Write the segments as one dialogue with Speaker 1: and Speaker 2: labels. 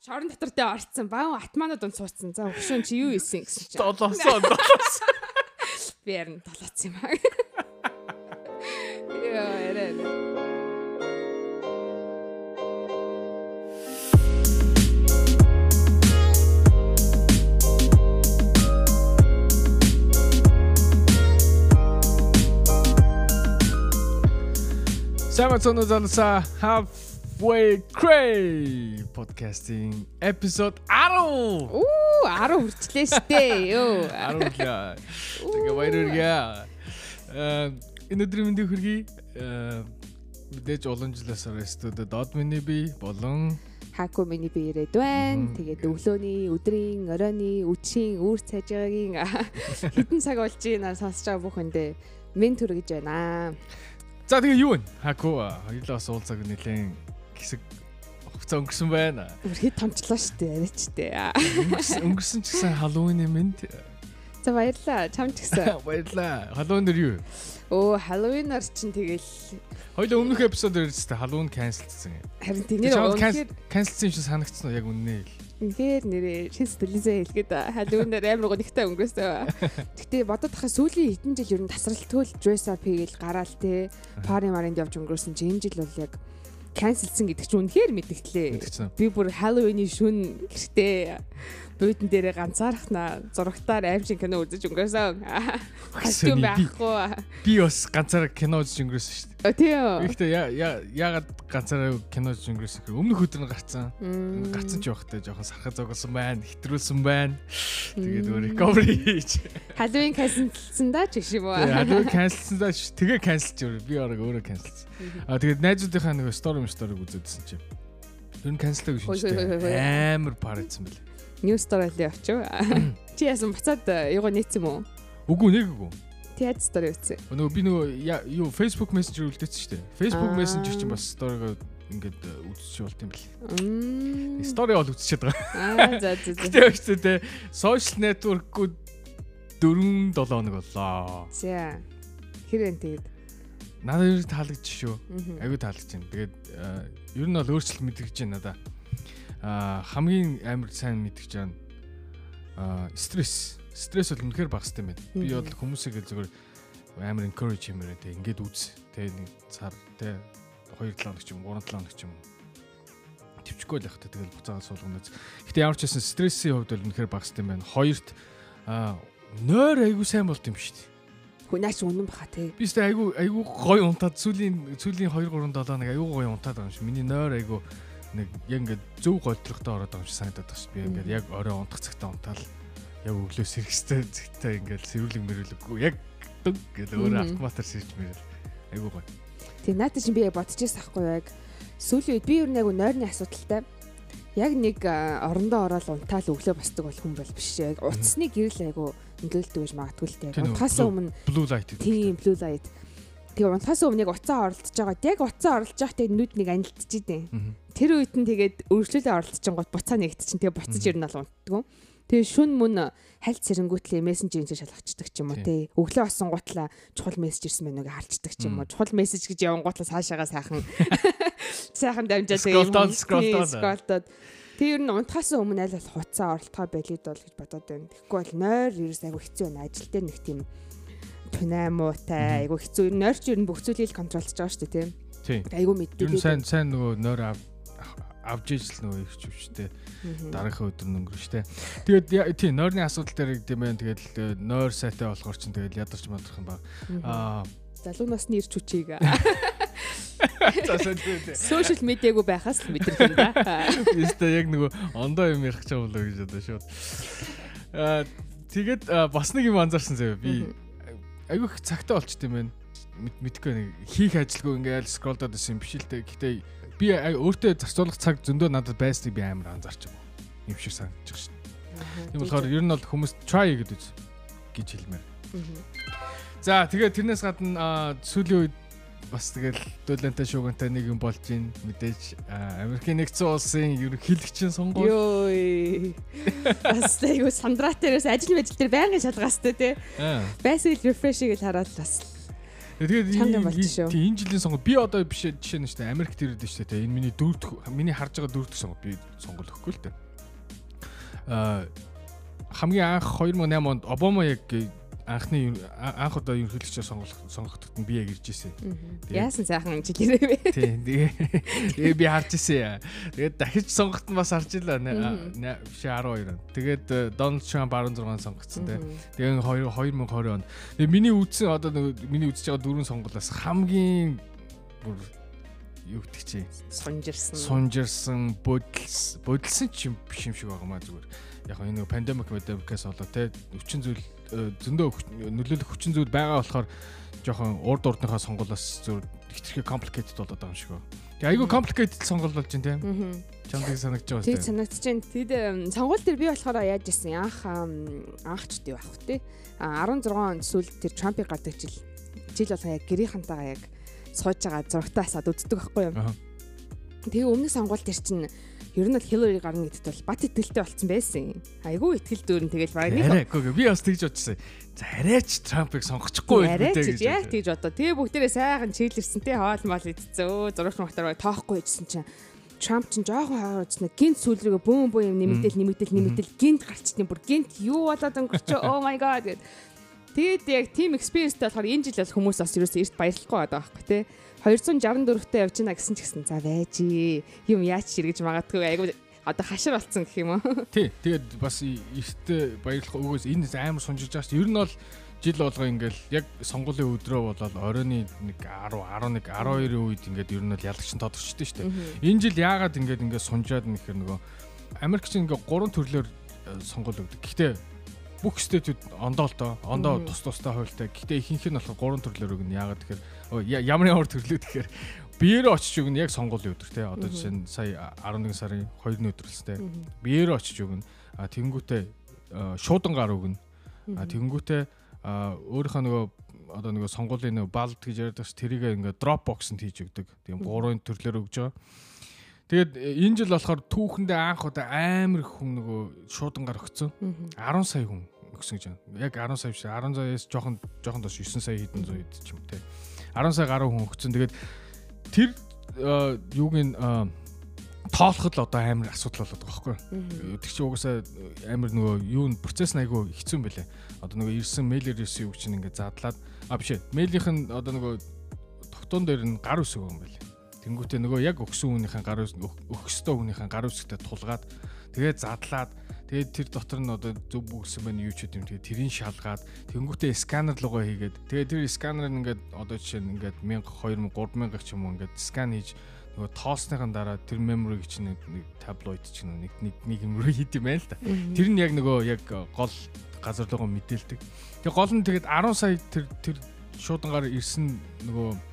Speaker 1: шорон дотор дэ орцсон. Баан атманууд он суудсан. За өгшөн чи юу исэн гэсэн чинь.
Speaker 2: Долоосоо долоос.
Speaker 1: Би ярин толооц юм аа. Яа, ярэ.
Speaker 2: Самацоно занса halfway cray podcasting episode 10.
Speaker 1: Уу, 10 хүрчлээ штэ. Йоо.
Speaker 2: 10 лээ. Тэгээ баярыргаа. Э энэ өдрийн мэндийг хүргэе. Э мэдээж олон жилээс орой студид дод миний би болон
Speaker 1: Хаку миний би ирээд байна. Тэгээд өглөөний, өдрийн, оройны, үчийн, үүр цайжаагийн хитэн цаг болж байна сонсож байгаа бүхэндээ мен төргөж байна.
Speaker 2: За тэгээ юу вэ? Хаку хоёулаа бас уулзаг нэлээд хэсэг хугацаа өнгөрсөн байна.
Speaker 1: Өрхөд томчлоо штэ яриачтэй.
Speaker 2: Өнгөрсөн өнгөрсөн ч гэсэн Halloween мэнд.
Speaker 1: За баярлаа. Чамд гисэн.
Speaker 2: Баярлаа. Halloween дэр юу?
Speaker 1: Өө Halloween-ар чинь тэгэл
Speaker 2: Хоёул өмнөх эпизод дээрээс Halloween cancelдсан.
Speaker 1: харин тэний үнэхээр
Speaker 2: Cancelдсан юм шиг санагдсан уу яг үннээ л.
Speaker 1: үнэхээр нэрээ шин сэтгэлээсээ хэлгээд Halloween-ар амар гонигтай өнгөрөөсөн. Гэтэ бодоод тахаа сүүлийн хэдэн жил ер нь тасралтгүй dress up хийгээл гараал те. Party маринд явж өнгөрөөсөн чи энэ жил бол яг cancelдсан гэдэг чинь үнэхээр.
Speaker 2: Мэдгэцэн.
Speaker 1: Би бүр Halloween-ийн шүн гэртээ буудан дээрээ ганцаархнаа зурагтаар аимшиг кино үзэж өнгөрөөсөн. Костюм
Speaker 2: би-
Speaker 1: байхгүй.
Speaker 2: Би бас ганцаараа кино үзэж өнгөрөөсөн шүү дээ.
Speaker 1: Тийм.
Speaker 2: Я- яагаад ганцаараа кино үзэж өнгөрөөсөн гэхээр өмнөх өдөр нь гарцсан. Гарцсан ч явахтай жоохон сархаа зогсон байна, хэтрүүлсэн байна. Тэгээд өөр recovery хийж.
Speaker 1: Halloween cancelдсан да ч уу.
Speaker 2: Тэгээд хадуу cancelсан даа ш- тэгээ cancelж өөр. Би орог өөрөө cancelсан. А тэгээд найзуудынхаа нэг story story үзээдсэн чинь. Тэр нь cancelдаг
Speaker 1: Хой, хой, хой, хой,
Speaker 2: шүү
Speaker 1: хой. New story л явчих. Чи яасан буцаад юугаа нийцсэн?
Speaker 2: Үгүй нэг үгүй.
Speaker 1: Ти яд story үтсэн.
Speaker 2: Нөгөө би нөгөө юу Facebook Messenger үлдээсэн шүү дээ. Facebook. Messenger чинь бас story-го ингээд э, үзчих болт юм бэл. Story бол үзчихэд байгаа.
Speaker 1: Аа за за за.
Speaker 2: Гэтэ өчтөө те social network-гууд 4 7 хоног боллоо.
Speaker 1: За. Хэрэг тэгээд.
Speaker 2: Надад ер таалагдчих шүү. Таалагдж байна. Тэгээд э, ер нь бол өөрчлөлт мэдгэж байна надаа. Хамгийн амар сайн мэдгэж байна. Аа стресс. Стресс бол үнэхээр багастай байна. Би бол хүмүүсийг л зөвөр амар encourage юмрээ те ингээд үз. Тэ нэг цар те 2 7 хоног ч юм 3 7 хоног ч юм. Төвчгүй л явахтай тэгэл буцаагаа суулгана. Гэтэ ямар ч байсан стрессийн хувьд бол үнэхээр багастай байна. Хоёрт аа нойр айгу сайн болт юм шүү дээ.
Speaker 1: Хүнаач үнэн баха те.
Speaker 2: Би сте айгу айгу гой унтаад сүүлийн сүүлийн 2 3 7 нэг айгу гой унтаад байгаа юм шиг. Миний нойр айгу нэг яг ингээд зөв голдрохтой ороод байгаа юм шиг санагдаад байгаа шүү. Би ингээд яг орой унтах цагтаа унтаал яг өглөө сэргэстэй зэгтэй ингээд сэрүүлэг мэрүүлэггүй яг дөг гэдэг өөрөө автоматар сэрж мэрэл. Айгу гой.
Speaker 1: Тэг наадад чинь би яг бодчихсон ахгүй яг сүүлийн үед би ер нь яг нойрны асуудалтай. Яг нэг орондоо ороод унтаал өглөө босдог бол хүн бол биш. Яг утасны гэрэл айгу нөлөөлдөг гэж магадгүй л
Speaker 2: үү,
Speaker 1: Унтахаас өмнө
Speaker 2: Blue light гэдэг.
Speaker 1: тийм blue light. Тэгээ унтахаас өмнө яг уцаа оролдож байгаа. Яг уцаа оролдож байхдаа нүд нэг анилтчихээн.
Speaker 2: Мгм.
Speaker 1: Тэр үед нь тэгээд өргөжлөлөө оролдож гот буцаа нэгтчин тэгээ буцаж ирнэ л унтдаг. Тэгээ шүн мөн хальт сэрэнгүүтлээ мессенжерийн чинь шалгачдаг ч юм уу тий. Өглөө осон гутлаа чухал мессеж ирсэн байна уу гэж харчдаг ч юм уу. Чухал мессеж гэж явсан гутлаа цаашаага сайхан сайхан дамжаад
Speaker 2: Scroll scroll
Speaker 1: сколтод. Тэгээ ер нь унтахаас өмнө аль болох хуцаа оролтгоо байлид бол гэж бодоод байна. Тэгэхгүй бол нойр ерөөс айгу хэцүү байна. Ажил дээр нэг тийм тунаа муутай айгу хэцүү. Нойр чи ер нь бүх зүйлийг контролж байгаа шүү дээ тий. Айгу мэддэг.
Speaker 2: сайн сайн нөгөө нойр ав авж ижил нөгөө их чөвчтэй.
Speaker 1: Мгм.
Speaker 2: дараагийн өдөр нь өнгөрөх штэ. Тэгээд тийм нойрны асуудал дээр гэдэм байх. Тэгээд нойр сайтай болохоор чинь тэгээд ядарч мадрах юм баг. Аа
Speaker 1: залуу насны ирч хүчийг сошиал медиагүй байхаас л мэдрэх юм да.
Speaker 2: Биста яг нөгөө ондоо юм ярих чам болоо гэж одоо шууд. Аа тэгээд бас нэг юм анзаарсан заяа. Би айгүй их цагтаа болчт юм байна. Мэд- Мэдхгүй нэг хийх ажилгүй ингээл скролдоод байсан юм биш л дээ. Гэтэ би өөртөө зарцуулах цаг зөндөө надад байсныг би амар анзаарч байгаа. Юм шиг санагдаж байна. Тийм болохоор ер нь бол хүмүүс try гэдэг гэж хэлмээр. За тэгээд тэрнээс гадна сүүлийн үед бас тэгэл дөлөнтэй шуугантай нэг юм болж ийн мэдээж Америкийн нэгдсэн улсын ерөнхийлөгчийн сонгуул
Speaker 1: Йой. Бас айгу сандраатай ерөөс ажил мэдэл дээр байнгын шалгаастай тий.
Speaker 2: Аа,
Speaker 1: Байсаг л refresh-ийг л хараад бас.
Speaker 2: Тэгээд энэ жилийн сонгол би одоо биш жишээ нь шүү дээ Америкт ирээд шүү дээ. Энэ миний дөрөвдөх миний харж байгаа дөрөвдөх сонгол би сонгол өгөхгүй л дээ. Аа хамгийн анх 2008 онд Обама яг анхны анх удаа ерөнхийлөгчөө сонгогдоход нь би яг ирж ирсэн.
Speaker 1: Яасан сайхан жилээрээ вэ?
Speaker 2: Тийм. Тэгээ би харж ирсэн. Тэгээд дахиж сонгоход нь бас харж илаа. Биш 12 он. Тэгээд Дональд Трамп 16 сонгогдсон те. Тэгээ 2020 онд. Тэгээ миний үзсэн одоо миний үзэж байгаа дөрвөн сонголоос хамгийн бүр юу гэдэг чи
Speaker 1: сунжирсан
Speaker 2: сунжирсан бодилс бодилсан ч юм биш юм шиг байгаа маа зүгээр яг энэ пандемик мэдэмкээс болоо те өвчин зүйл зөндөө нөлөөлөх хүчин зүйл байгаа болохоор жоохон урд урдныхаа сонгуулиас зөв хитрхи complicated болоод байгаа юм шиг байна. Тэгээ айгүй complicated сонгуул болж байна тийм. Чамдыг санагдаж байгаа
Speaker 1: тийм. Тийм санагдаж байна. Тэгэд сонгуул дээр би болохоор яаж ирсэн анх анхч дээ байх үү те. 16 он сүүл тэр Трампыг гардаг жил жил болохоо яг гэрийнхантайгаа яг сууж байгаа зурагтаасаад үздэг байхгүй юу. Тэгээ өмнөх сонгуул дээр чинь ер нь бол Хиллари гарна гэдэгт бол бат итгэлтэй болцсон байсан. Айгүй итгэл дүүрэн тэгэл баг
Speaker 2: нэг. Арайгүй би бас тэгж бодчихсон. За арайч Трампыг сонгочихгүй
Speaker 1: байх үү гэж. Яг тэгж бодоо. Тэгээ бүгдээрээ сайхан чийлэрсэн те хоол мал идсэн. Өө зурагч махтар тоохгүй идсэн чинь Трамп ч жоохон хааруулсан гинт сүүл рүүгээ бөөм бөө юм нэмэгдэл нэмэгдэл нэмэгдэл гинт гарчтیں۔ Бүр гинт юу болоод өнгөрчөө. Oh my god гэд. Тэгээд яг team experience-тэй болохоор энэ жил бол хүмүүс бас ерөөсөө эрт баярлахгүй байгаа байхгүй тий. 264-тэй явж гинэ гэсэн ч гэсэн за байжи. Юм яач ширгэж магадгүй айгу одоо хашир болцсон гэх юм уу.
Speaker 2: Тий. Тэгээд бас эртээ баярлах өгөөс энэ амар сунжиж байгаа шүү. Ер нь бол жил болго ингээл яг сонгуулийн өдрөө болоод оройны 1 10 11 12-ийн үед ингээд ер нь бол ялагч нь тодорчдөө шүү дээ. Энэ жил яагаад ингээд ингээд сунжаад нэхэр нөгөө Америкч ингээд гурван төрлөөр э, сонгуул өгдөг. Гэхдээ бүх стетүүд ондоо л доо. Ондоо тус тустай хуйлтай. Гэхдээ ихэнх нь болохоор гурван төрлөөр өгнө. Яагаад тэгэхээр ямар ямар төрлөө тэгэхээр биеэрээ очиж өгнө яг сонгуулийн өдөр те. Одоо жишээ нь сая 11 сарын 2-ны өдрөлс те. Биеэрээ очиж өгнө. А тэнгүүтээ шуудан гар өгнө. А тэнгүүтээ өөрийнхөө нөгөө одоо нөгөө сонгуулийн нөгөө балд гэж яриад бас тэрийг ингээ дроп боксонд хийж өгдөг. Тийм гурван төрлөөр өгж байгаа. Тэгээд э, энэ жил болохоор түүхэндээ анх удаа амар хүн нөгөө шуудангаар өгцөн. 10 сая хүн өгсөн гэж байна. Яг 10 сая биш 10 саяас жоохон жоохон дош 9 сая хэдэн зуун хэд ч юм те. 10 сая гаруй хүн өгцөн. Тэгээд тэр юуг нь э, тоолоход л одоо амар асуудал болоод байгаа байхгүй. Тэр чинь угаасаа амар нөгөө юу н процесс айгүй хэцүү юм байлээ. Одоо нөгөө ирсэн мэйлэр ирсэн юу чинь ингээд задлаад а биш ээ. Мэйлийнх нь одоо нөгөө тогтоон дээр нь гар үсэг юм байлээ. Тэнгүүтээ нөгөө яг өгсөн хүнийхэн гар өгөх ёстой хүнийхэн гар үсгтээ тулгаад тэгээд задлаад тэгээд тэр дотор нь одоо зөв бүгсэн байна юу ч гэдэм тэгээд тэрийг шалгаад тэнгүүтээ сканер руугаа хийгээд тэгээд тэр сканер нь ингээд одоо жишээ нь ингээд 1000 2000 3000 ч юм уу ингээд скан хийж нөгөө тоосныхан дараа тэр memory чинь нэг таблоид чинь нэг нэг нэг юм руу хийд юм байна л да. Тэр нь яг нөгөө яг гол газар руугаа мэдээлдэг. Тэгээ гол нь тэгээд 10 сая тэр тэр шуудангаар ирсэн нөгөө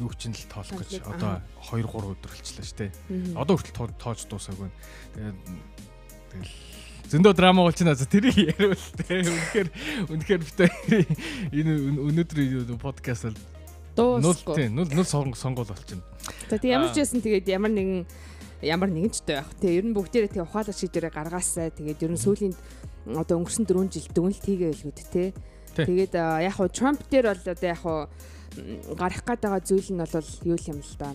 Speaker 2: юу чинь л тоолох гэж одоо 2 3 өдөр болчихлоо шүү дээ. Одоо хүртэл тоож дуусаагүй. Тэгээд тэгэл зөндөө драма болчихно. Тэрийг яриул тээ. Үнэхээр үнэхээр бит энэ өнөөдөр подкаст л нул тийм нул нул сонгол болчихно.
Speaker 1: Тэгээд ямар ч байсан тэгээд ямар нэгэн ямар нэгэн ч байх. Тэгээ ер нь бүгдээрээ тэгээ ухаалаг шийдвэрээ гаргаасаа тэгээд ер нь сүүлийн одоо өнгөрсөн 4 жил дүнэлт хийгээ байлгүй те. Тэгээд яг хуу Трамп дээр бол одоо яг хуу гарах гээд байгаа зүйл нь бол юу юм л да.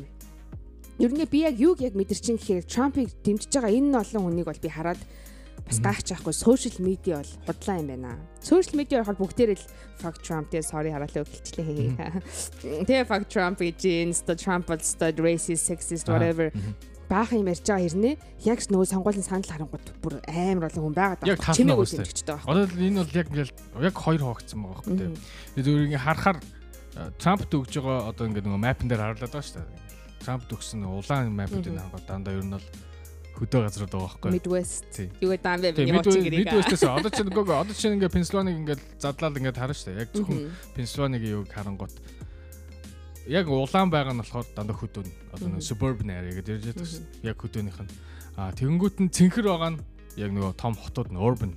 Speaker 1: Ер нь би яг юуг яг мэдэрчин гэхээр Трампыг дэмжиж байгаа энэ олон хүнийг бол би хараад бас гайхаж байхгүй сошиал медиа бол худлаа юм байна. Сошиал медиа болохоор бүгдээрээ л fuck Trump тэгээ sorry хараалаа өгчлээ. Тэгээ fuck Trump гэж insta Trump бол stud racist sexist whatever баахан юм ярьж байгаа хэрнээ яг нөгөө сонгуулийн санал харангууд бүр амар олон хүн байгаад
Speaker 2: байгаа. Чимээг үсгэж байгаа. Одоо энэ бол яг яг хоёр хуваагдсан байгаа байхгүй тийм. Тэгээд өөрийг харахаар Трампт өгж байгаа одоо ингээд нөгөө мапн дээр харлаад байгаа шүү дээ. Трампт өгсөн улаан мапуудыг харахад дандаа ер нь бол хөдөө газрууд байгаа байхгүй.
Speaker 1: Midwest. Юу гэдэг юм бэ?
Speaker 2: Midwest-с одоо чинь нөгөө одоо чинь ингээд Пенсильваник ингээд задлаад ингээд харна шүү дээ. Яг зөвхөн Пенсильванигийн юг харангуут яг улаан байгаа нь болохоор дандаа хөдөө. Одоо нөгөө suburban area гэдэг ярьж байдаг шүү дээ. Яг хөдөөнийх нь. Аа тэгэнгүүт нь цэнхэр байгаа нь яг нөгөө том хотууд нь urban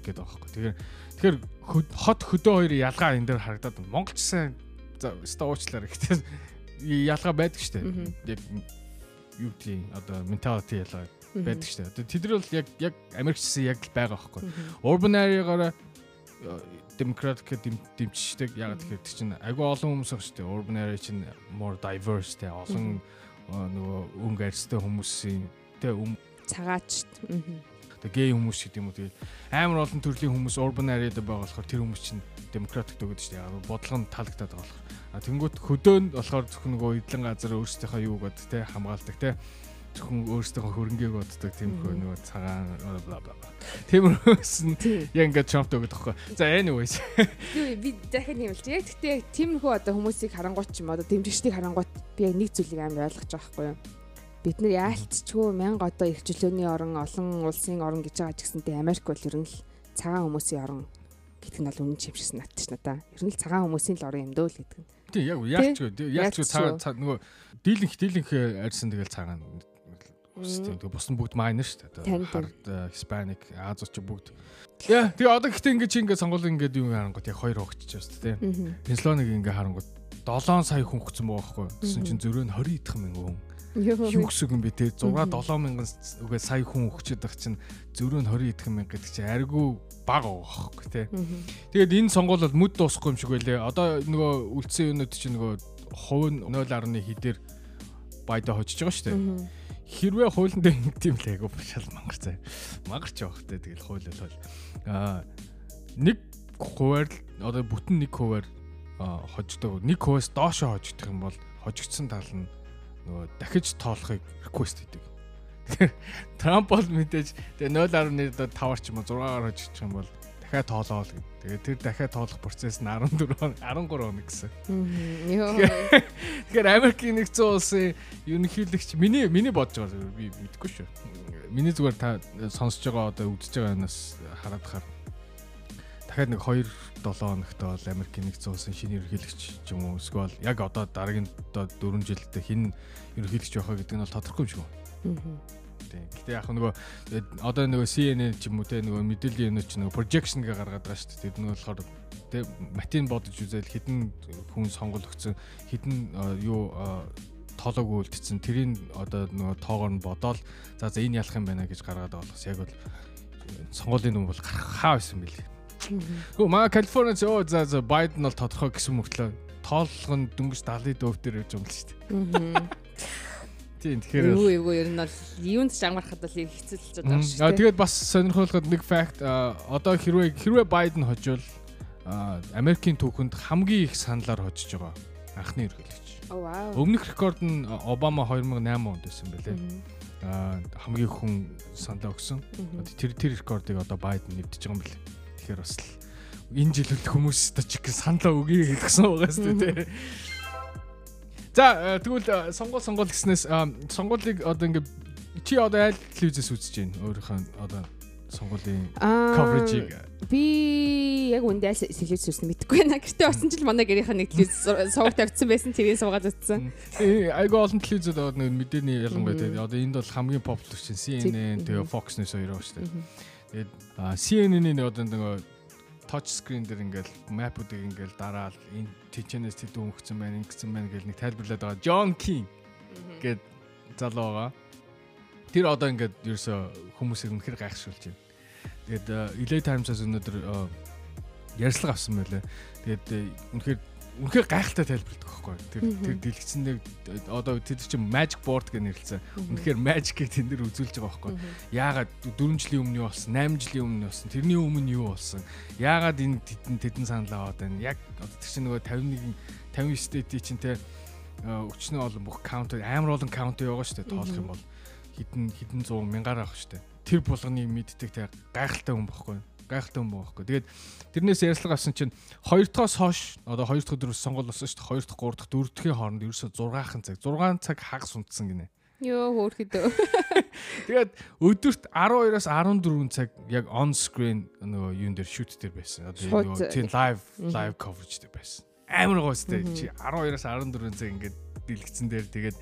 Speaker 2: гэдэг байгаа байхгүй. Тэгэхээр тэгэхээр хот хөдөө хоёр ялгаа энэ дээр харагдаад Монголчсан за стоочлаар гэхдээ ялгаа байдаг штэ. Яг юу гэдгийг одоо mentality ялгаа байдаг штэ. Одоо тэд нар бол яг яг Америкчсан яг л байгаа байхгүй. Urban area-гаараа гэдэг дэмждэг. Яг тэгэхээр чинь айгүй олон хүмүүс шүү дээ. Urban area чинь more diverse те олон нөгөө өнгө арьстай хүмүүсийн те
Speaker 1: цагаач.
Speaker 2: Тэгээ гей хүмүүс гэдэг юм уу тэгээ амар олон төрлийн хүмүүс urban area-д байгаа болохоор тэр хүмүүс чинь демократик төгөөд дээ. Бодлого нь таалагдаад байгаа болохоор. А тэнгуут хөдөөнд болохоор зөвхөн нөгөө эдлэн газар өөрсдийнхөө юу гэдэг те хамгаалдаг те зөвхөн өөрсдийнхөө хөрөнгийг боддог тиймэрхүү нөгөө цагаан бла бла бла. Тиймэрхүүс нь яг ингээд Trump өгöd тоххой. За anyways.
Speaker 1: Би дахиад нэмэлч. Яг гэхдээ тиймэрхүү одоо хүмүүсийг харангуут ч юм одоо дэмжигчдийг харангуут би яг нэг зүйлийг амар ойлгож байгаа байхгүй юу? Бид нар яалтчгүй мянга одоо их чөлөөний орон олон улсын орон гэж байгаа ч гэсэнтэй Америк бол ер нь л цагаан хүмүүсийн орон гэдэг нь бол үнэн чимшсэн надад ч надаа. Ер нь л цагаан хүмүүсийн л орон юм дөө л гэдэг нь.
Speaker 2: Тийм яг яалтчгүй яалтчгүй цагаан нөгөө дийлэнх дийлэнх арьсан тэгэл цагаан тэгээ бус нь бүгд майнер шүү дээ. Хард Hispanic Азууч бүгд. Яа тэгээ одоо гэхдээ ингээд чи ингээд сонгол ингээд юу харангууд яг хоёр өгчөж байна шүү дээ. Пенсилоныг ингээд харангууд 7 сая хүн хөцсөн байгаа байхгүй. Тэсэн чинь зөрөө нь 20 идэх мэн хүн. Юу гэсэн юм бэ те 6 7 мянган үгээ сая хүн өгчөд байх чинь зөрөө нь 20 идэх мэн гэдэг чинь аргүй байгаа байхгүй те. Тэгээд энэ сонгуул бол мүд дуусахгүй юм шиг байлээ. Одоо нөгөө үлдсэн юмнууд чинь нөгөө хувь нь 0.1 хідээр байда хожиж байгаа шүү дээ хэрвээ хуулинд ингэдэм л айгу шал мангар цаа. Мангарч явах те тэгэл хуулиуд бол аа нэг хуваар одоо бүтэн нэг хуваар хождог. Нэг хуваас доошоо хожигдох юм бол хожигдсан тал нь нөгөө дахиж тоолохыг request хийдэг. Тэгэхээр Трамп бол мэдээж тэгээ 0.5-аар ч юм уу 6-аар хожигдчих юм бол дахиад тоолоо л гэдэг. Тэгээд тэр дахиад тоолох процесс нь 14 13 хоног гэсэн. Тэгэхээр Америкийн нэгдсэн улсын ерөнхийлөгч миний миний бодож байгаа би мэдэхгүй шүү. Миний зүгээр та сонсож байгаа одоо үзэж байгаа юмнаас хараад хаар дахиад нэг 2 7 хоногт бол Америкийн нэгдсэн улсын шинэ ерөнхийлөгч ч юм уу эсвэл яг одоо дараагийн одоо 4 жилдээ хэн ерөнхийлөгч байхаа гэдэг нь бол тодорхой юм шиг байна. Тийм. Гэтэ яг нөгөө одоо нөгөө CNN ч юм уу те нөгөө мэдээллийн юм ч нөгөө projection гэ гаргаад байгаа шүү дээ. Тэр нь болохоор те матин бодож үзэл хідэн хүн сонгол өгсөн хідэн юу тоолоогүй үлдсэн тэрийн одоо нөгөө тоогоор нь бодоол за за энэ ялах юм байна гэж гаргаад байгаа болохос яг бол сонгуулийн дүн бол гарах хаа байсан бэлээ. Хөө маа Калифорни зөө за за Байден бол тодорхой гэсэн мөртлөө тооллого нь дөнгөж 70 дөөв дээр явж байгаа юм л шүү дээ. Тийм тэгэхээр
Speaker 1: юу юу ер нь бол юунд ч амархад бол хэцүүлж байгаа шүү
Speaker 2: дээ. Аа тэгээд бас сонирхолтой нэг факт одоо хэрвээ хэрвээ Байден хожвол Америкийн түүхэнд хамгийн их саналаар хожиж байгаа анхны ерөнхийлөгч. Өмнөх рекорд нь Обама 2008 онд байсан байлээ. Аа хамгийн хүн саналаа өгсөн. Тэр тэр рекордыг одоо Байден нэвтэж байгаа юм билээ. Тэгэхээр бас энэ жил хүмүүс та чиг саналаа өгье гэдгсэн байгаа шүү дээ. За э, тэгвэл э, сонгол сонгол гэснээс сонгуулийг одоо ингээ чи одоо аль телевизээс үзэж байна өөрийнхөө одоо сонгуулийн coverage-ийг
Speaker 1: би яг үндэ аль телевиз үзсэн мэдэхгүй байна. Гэтэ орсон жил манай гэрийнхэн нэг телевиз суугт тавьчихсан байсан. тэрийг суугаад үзсэн.
Speaker 2: Айгу олон телевизүүд одоо нэг мэдээний ялангуяа тэгээд одоо энд бол хамгийн популяр чинь CNN тэгээ Fox News хоёр байгаа шүү дээ. Тэгээд CNN-ийн одоо нөгөө touch screen дээр ингээл map-уудыг ингээл дараал энэ тичэнээс тэдүү өнгөцсөн байна ингэсэн байна гэж нэг тайлбарлаад байгаа. John King гэд залуу байгаа. Тэр одоо ингээд ерөөсө хүмүүсийг үнэхээр гайхшруулж байна. Тэгээд LA Times-аас өнөөдөр ярьслага авсан байлаа. Тэгээд үнэхээр үнэхээр гайхалтай тайлбарладаг байхгүй. Тэр тэр дэлгэцэндээ одоо тэд чинь magic board гэж нэрлэлсэн. Үнэхээр magic-ийг тэн дээр үзүүлж байгаа байхгүй. Яагаад 4 жилийн өмнө юу болсон, 8 жилийн өмнө болсон, тэрний өмнө юу болсон? Яагаад энэ тэдэн тэдэн санал аваад байна? Яг одоо тэр чинь нөгөө 51 50 state чинь те өчнөө олон бүх county амар олон байгаа шүү дээ тоолох юм бол хідэн хідэн 100 мянгаар авах дээ. Тэр булганы мэддэг те гайхалтай хүн бохгүй гайхалтай юм байхгүй. Тэгээд тэрнээс ярьслага авсан чинь 2 дахоос хойш одоо 2 дахь өдрөөс сонгол болсон шүү дээ. 2 дахь 3 дахь 4 дахьын хооронд ерөөсө 6хан цаг 6 цаг хагас унтсан гинэ.
Speaker 1: Йоо хөөрхөдөө.
Speaker 2: Тэгээд өдөрт 12-аас 14 цаг яг on screen нөгөө юун дээр shoot дээр байсан. Одоо нөгөө тийм live live coverage дээр байсан. Амар гоостэй чи 12-аас 14 цаг ингээд дэлгэцэн дээр тэгээд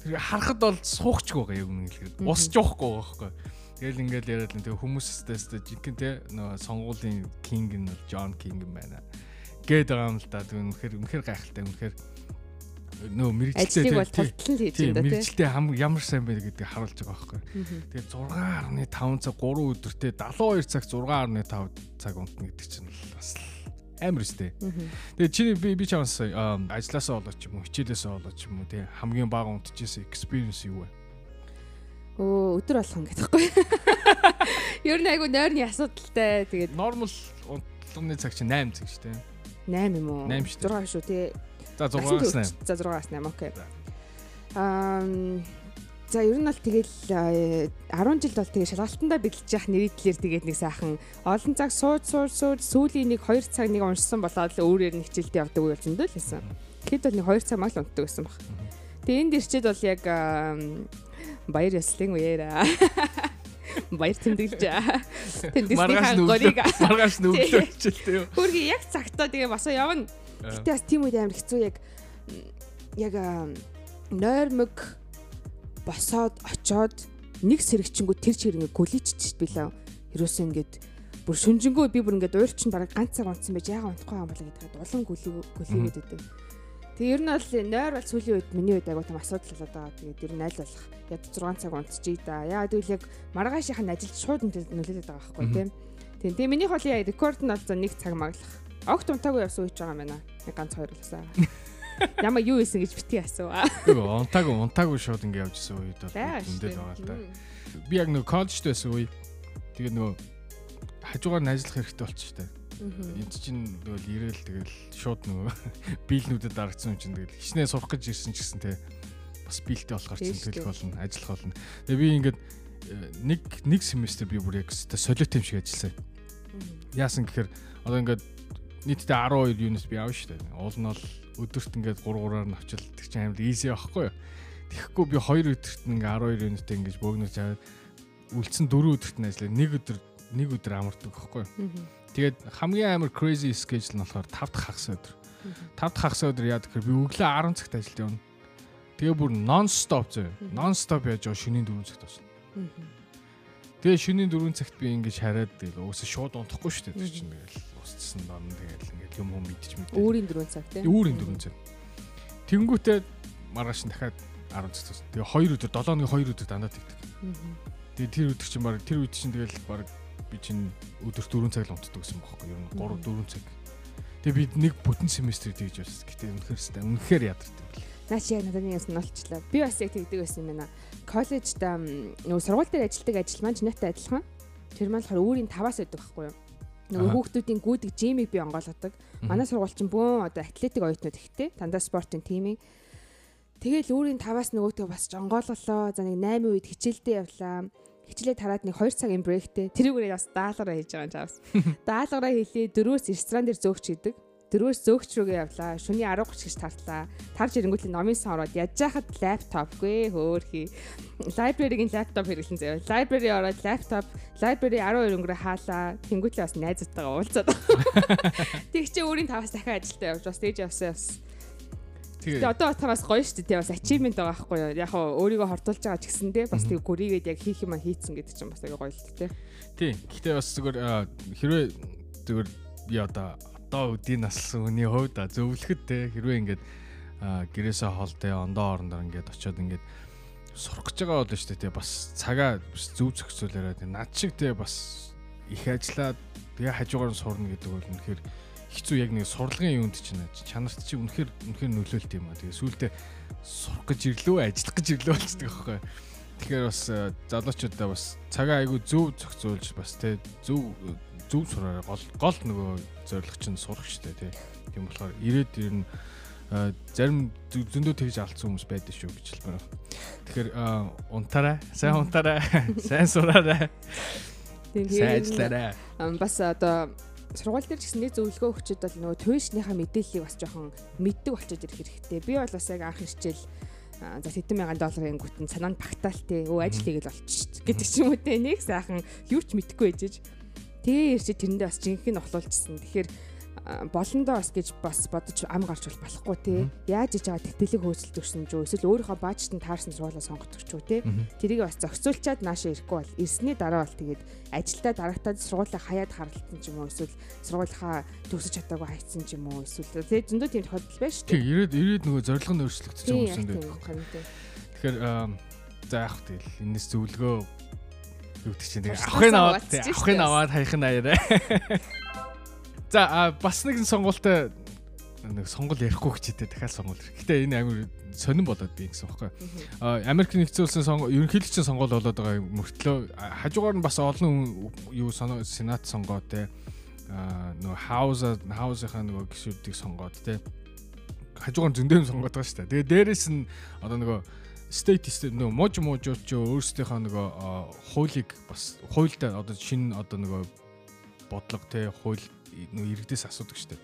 Speaker 2: тэр харахад бол суухч байгаа яг үнэ хэлэхэд. Усч уухгүй байгаа байхгүй. Тэгэл ингээл яриад л тэгээ хүмүүсээс жинхэнэ те нөгөө сонгуулийн кинг нь бол Джон Кинг юм байна. Гээд байгаа юм л да. Тэг үнэхээр үнэхээр гайхалтай үнэхээр нөө мэрэгчлээ
Speaker 1: ажлыг бол тултлан хийж
Speaker 2: тийм
Speaker 1: байна да тий.
Speaker 2: мэрэгчлээ ямар сайн бэ гэдгийг харуулж байгаа байхгүй. Тэгээд 6.5 цаг 3 өдөртөө 72 цаг 6.5 цаг унтна гэдэг чинь бас амар өстэй. Тэгээд чиний би би чамаас ажилласаа болоо ч юм уу, хичээлээсээ болоо ч юм уу тий хамгийн бага унтчихсэн experience юу вэ?
Speaker 1: Өө өдөр болгон гэдэгхгүй. Ер нь айгу нойрны асуудалтай. Тэгээд
Speaker 2: Normal унтлагын цаг чинь 8 цаг шүү дээ.
Speaker 1: 8 юм уу?
Speaker 2: Наймь шүү дээ.
Speaker 1: 6 шүү тий.
Speaker 2: За 6-аас 8.
Speaker 1: За 6-аас 8 окей. Аа За ер нь бол тэгэл э, 10 жил бол тэгээ шалгалтандаа бэлдэж явах нэрийдлэр тэгээд нэг сайхан олон цаг сууж сууж сууж сүүлийн нэг 2 цаг нэг уншсан болоод л өөрөөр нь хичээлдээ явдаг үйл зөндөө л байсан. Тэгэхэд бол нэг 2 цаг мал унтдаг байсан баг. Тэгээ энд ирчээд бол яг баяр ёслолын үеэрээ баяр тэмдэглэж тэмдэглэснийхаа горийг
Speaker 2: Маргааш нүглөө хичээлтэй юу?
Speaker 1: хөргий яг цагтаа тэгээ бас явна. Гэтэ бас тийм үед амар хэцүү яг яг нойрмог босоод очоод нэг сэрэгчэнгүү тэр чигээр ингээ гүлийччихсэн билээ. Ерөөсөө ингээд бүр шүнжэнгөө би бүр ингээд уйлчин бараг ганц цаг унтсан байж яага унтахгүй юм болоо гэдэг улам гүлий гүлийгээд өгдөг. Тэгээ ер нь бол нойр бол сүүлийн үед миний үед агуу том асуудал болоод байгаа. Тэгээд ер нь аль болох яг 6 цаг унтчихъя да. Яагаад гэвэл яг маргаашийнх нь ажилд шууд нөлөөлөд байгаа байхгүй тийм. Тийм. Тэгээ миний хоолын рекорд нь бол за нэг цаг маглах. Огт унтаагүй явсан үеч байгаа юм байна. Нэг ганц хоёр болсаа. Ямар юу исэн гэж битгий асууа.
Speaker 2: Үгүй унтаагүй унтаагүй шууд ингэ явж исэн үед бол
Speaker 1: шүү.
Speaker 2: байгаа л да. Би яг нөгөө коллежд байсан үе. Тэгээд нөгөө хажуугаар нь ажиллах хэрэгтэй болчих штэ. Энд чинь нөгөө ирээл тэгэл шууд нөгөө биелнүүдэд дарагдсан юм чинь тэгэл хичнээн сурах гэж ирсэн ч гэсэн те бас биелтэй болохоор чинь төлөх болно, ажиллах болно. Тэгээ би ингээд э, нэг нэг семестр би бүр яг өстой солиот юм шиг ажилласан. Яасан гэхээр одоо ингээд нийтдээ 12 юунаас би авна шүү дээ. Уул нь бол өдөрт ингээд 3 3-аар нь авчил тэг чинь амар easy байхгүй юу? Тэгэхгүй би 2 өдөрт нь ингээд 12 юунитээ ингээд бөөгнөж аваад үлдсэн 4 өдөрт нь ажиллаа. Нэг өдөр нэг өдөр амардаг байхгүй юу? Тэгээд хамгийн амар crazy schedule нь болохоор 5 дахь хагас өдөр. 5 дахь хагас өдөр яа гэхээр би өглөө 10 цагт ажилд явна. Тэгээ бүр нон стоп зөө. Нон стоп яаж яваа шөнийн 4 цагт авсан. Тэгээ шөнийн 4 цагт би ингэж хараад тэгэл уусаа шууд унтахгүй шүү дээ. Чинь тэгэл устсан дон тэгэл ингээд юм юм мэдчих мэт.
Speaker 1: Өөрийн дөрөв цаг тийм.
Speaker 2: Өөрийн 4 цаг. Тэнгүүтээ маргааш нь дахиад 10 цаг тусна. Тэгээ 2 өдөр 7 өдрийн 2 өдөр дандаа тэгдэг. Тэгээ тэр өдөр чинь баг тэр үед чинь тэгэл баг би чинь өдөр 4 цаг л унтдаг гэсэн бохоо. Ер нь 3 4 цаг. Тэгээ би нэг бүтэн семестр тэгж байсан. Гэтэ үнэхээр сте үнэхээр ядардаг.
Speaker 1: Наач яг надад нэг юм сонирхолчлаа. Би бас яг тэгдэг байсан юм байна. Коллежд нөгөө сургууль дээр ажилладаг ажил маань чинээтэй адилхан. Тэр маань болохоор өөрийн таваас байдаг байхгүй юу? Нөгөө хүүхдүүдийн гүйдэг жимийг би онгойлгодог. Манай сургууль чинь бөөн одоо атлетик оюутнууд ихтэй. Дандаа спортын тимийн. Тэгэл өөрийн таваас нөгөөтөө бас жонгоолголоо. За нэг 8 үед хичээлдээ явлаа. Хичээлээ тараад нэг 2 цагийн брейктэй. Тэрүүгээрээ бас даалгараа хийж байгаа юм чаас. Даалгараа хийлээ. Дөрөвс ресторан дээр зөөгч идэг. Дөрөвс зөөгч рүүгээ явлаа. Шүний 10:30 гэж тартлаа. Тарж ирэнгүүт номын сан ороод яаж яхад лаптопгүй хөөхий. Лайбраригийн лаптоп хэрэглэн заяа. Лайбрари ороод лаптоп, лайбрари 12 өнгөрөө хаалаа. Тэнгүүтлээ бас найзтайгаа уулзаад. Тэг чи өөрийн таваас дахиад ажилдаа явж бас тэгж явсан бас. Тэгээ одоо бодохоос гоё шүү дээ. Бас achievement байгаа байхгүй юу? Яг хоо өөрийгөө хортуулж байгаа ч гэсэн те бас тэг гүрийгээд яг хийх юм а хийцэн гэдэг чинь бас аяга гоё л те.
Speaker 2: тий. Гэтэ бас зүгээр хэрвээ зүгээр би одоо одоо үдийн наслсан хүний хувьд зөвлөхөд те хэрвээ ингээд гэрээсээ холтой ондоо орондоо ингээд очиод ингээд сурах гэж байгаа бол шүү дээ те бас цагаа бас зөв те над шиг те бас их ажиллаад тэгээ хажуугаар нь сурна гэдэг бол үнэхээр хэцүү яг нэг сурлагын юунд чинь чанарт чи үнэхээр үнэхээр нөлөөлт юм а тэгээ сүултээ сурах гэж ирлөө ажиллах гэж ирлөө болчихдог байхгүй тэгэхээр бас э, залуучуудаа бас цагаа айгүй зөв зохицуулж бас те зөв зөв сураарай. Гол гол нөгөө зорилго чинь сурах штэ те тийм болохоор ирээд ер нь э, зарим зө- зөндөө тэгж алдсан хүмүүс байдаг шүү гэж хэлмээр байна. Тэгэхээр э, унтаарай, сайн унтаарай, сайн сураарай, сайн ажиллаарай.
Speaker 1: Бас одоо сургууль дээр гэсэн нэг зөвлөгөө өгчөд бол нөгөө туушныхаа мэдээллийг бас жоохон мэддэг болчиход ирэх хэрэгтэй. Би бол бас яг анх ирчээл а, за хэдэн мянган долларын гүтэн санаанд багтаалтай өө ажил хийгээл болчих гэдэг ч юм уу те нэг сайхан юу ч мэдэхгүй ээжэж тэгээ ирчээ тэрэндээ бас жинхэнэ нохлуулчихсан. Тэгэхээр болондоо бас гэж бас бодож ам гарч бол болохгүй тий. Яаж иж байгаа тэтгэлэг хөөцөлдөг гэсэн ч үү эсвэл өөрийнхөө баажтанд таарсан сургуулаа сонгодог ч үү тий. Тэрийг бас зохицуулчаад наашаа ирэхгүй бол ирсний дараа бол тэгээд ажилдаа дарагтаад сургуулаа хаяад харалтсан ч юм уу эсвэл сургуулийнхаа төгсөж чадаагүй хайцсан ч юм уу эсвэл тий зөндөө тийм тохиолдол байна шүү
Speaker 2: дээ. Тий ирээд ирээд нөгөө зорилго нь өөрчлөгдөж байгаа юм
Speaker 1: байна.
Speaker 2: Тэгэхээр за яах тэгэл энэс зөвлөгөө юу гэдэг чинь авахын аваад авахын аваад хайхын аяараа. За бас нэгэн сонгуультай нэг сонгуул ярихгүй хчихдээ дахиад сонгуул. Гэтэ энэ амар сонирн болоод би гэсэн байхгүй. Америк нэгдсэн улсын сонгуул ерөнхийлөгчийн сонгуул болоод байгаа мөртлөө хажуугаар нь бас олон юу сенат сонгоо те нөгөө хаус хаусынхаа нөгөө гишүүдийг сонгоод те хажуугаар зөндөөн сонгоод байгаа шүү дээ. Тэгээ дээрэс нь одоо нөгөө state нөгөө мож можууд ч өөрсдийнхөө нөгөө хуулийг бас хуультай одоо шинэ одоо нөгөө бодлого те хууль нөгөө иргэдээс асуудаг дээ.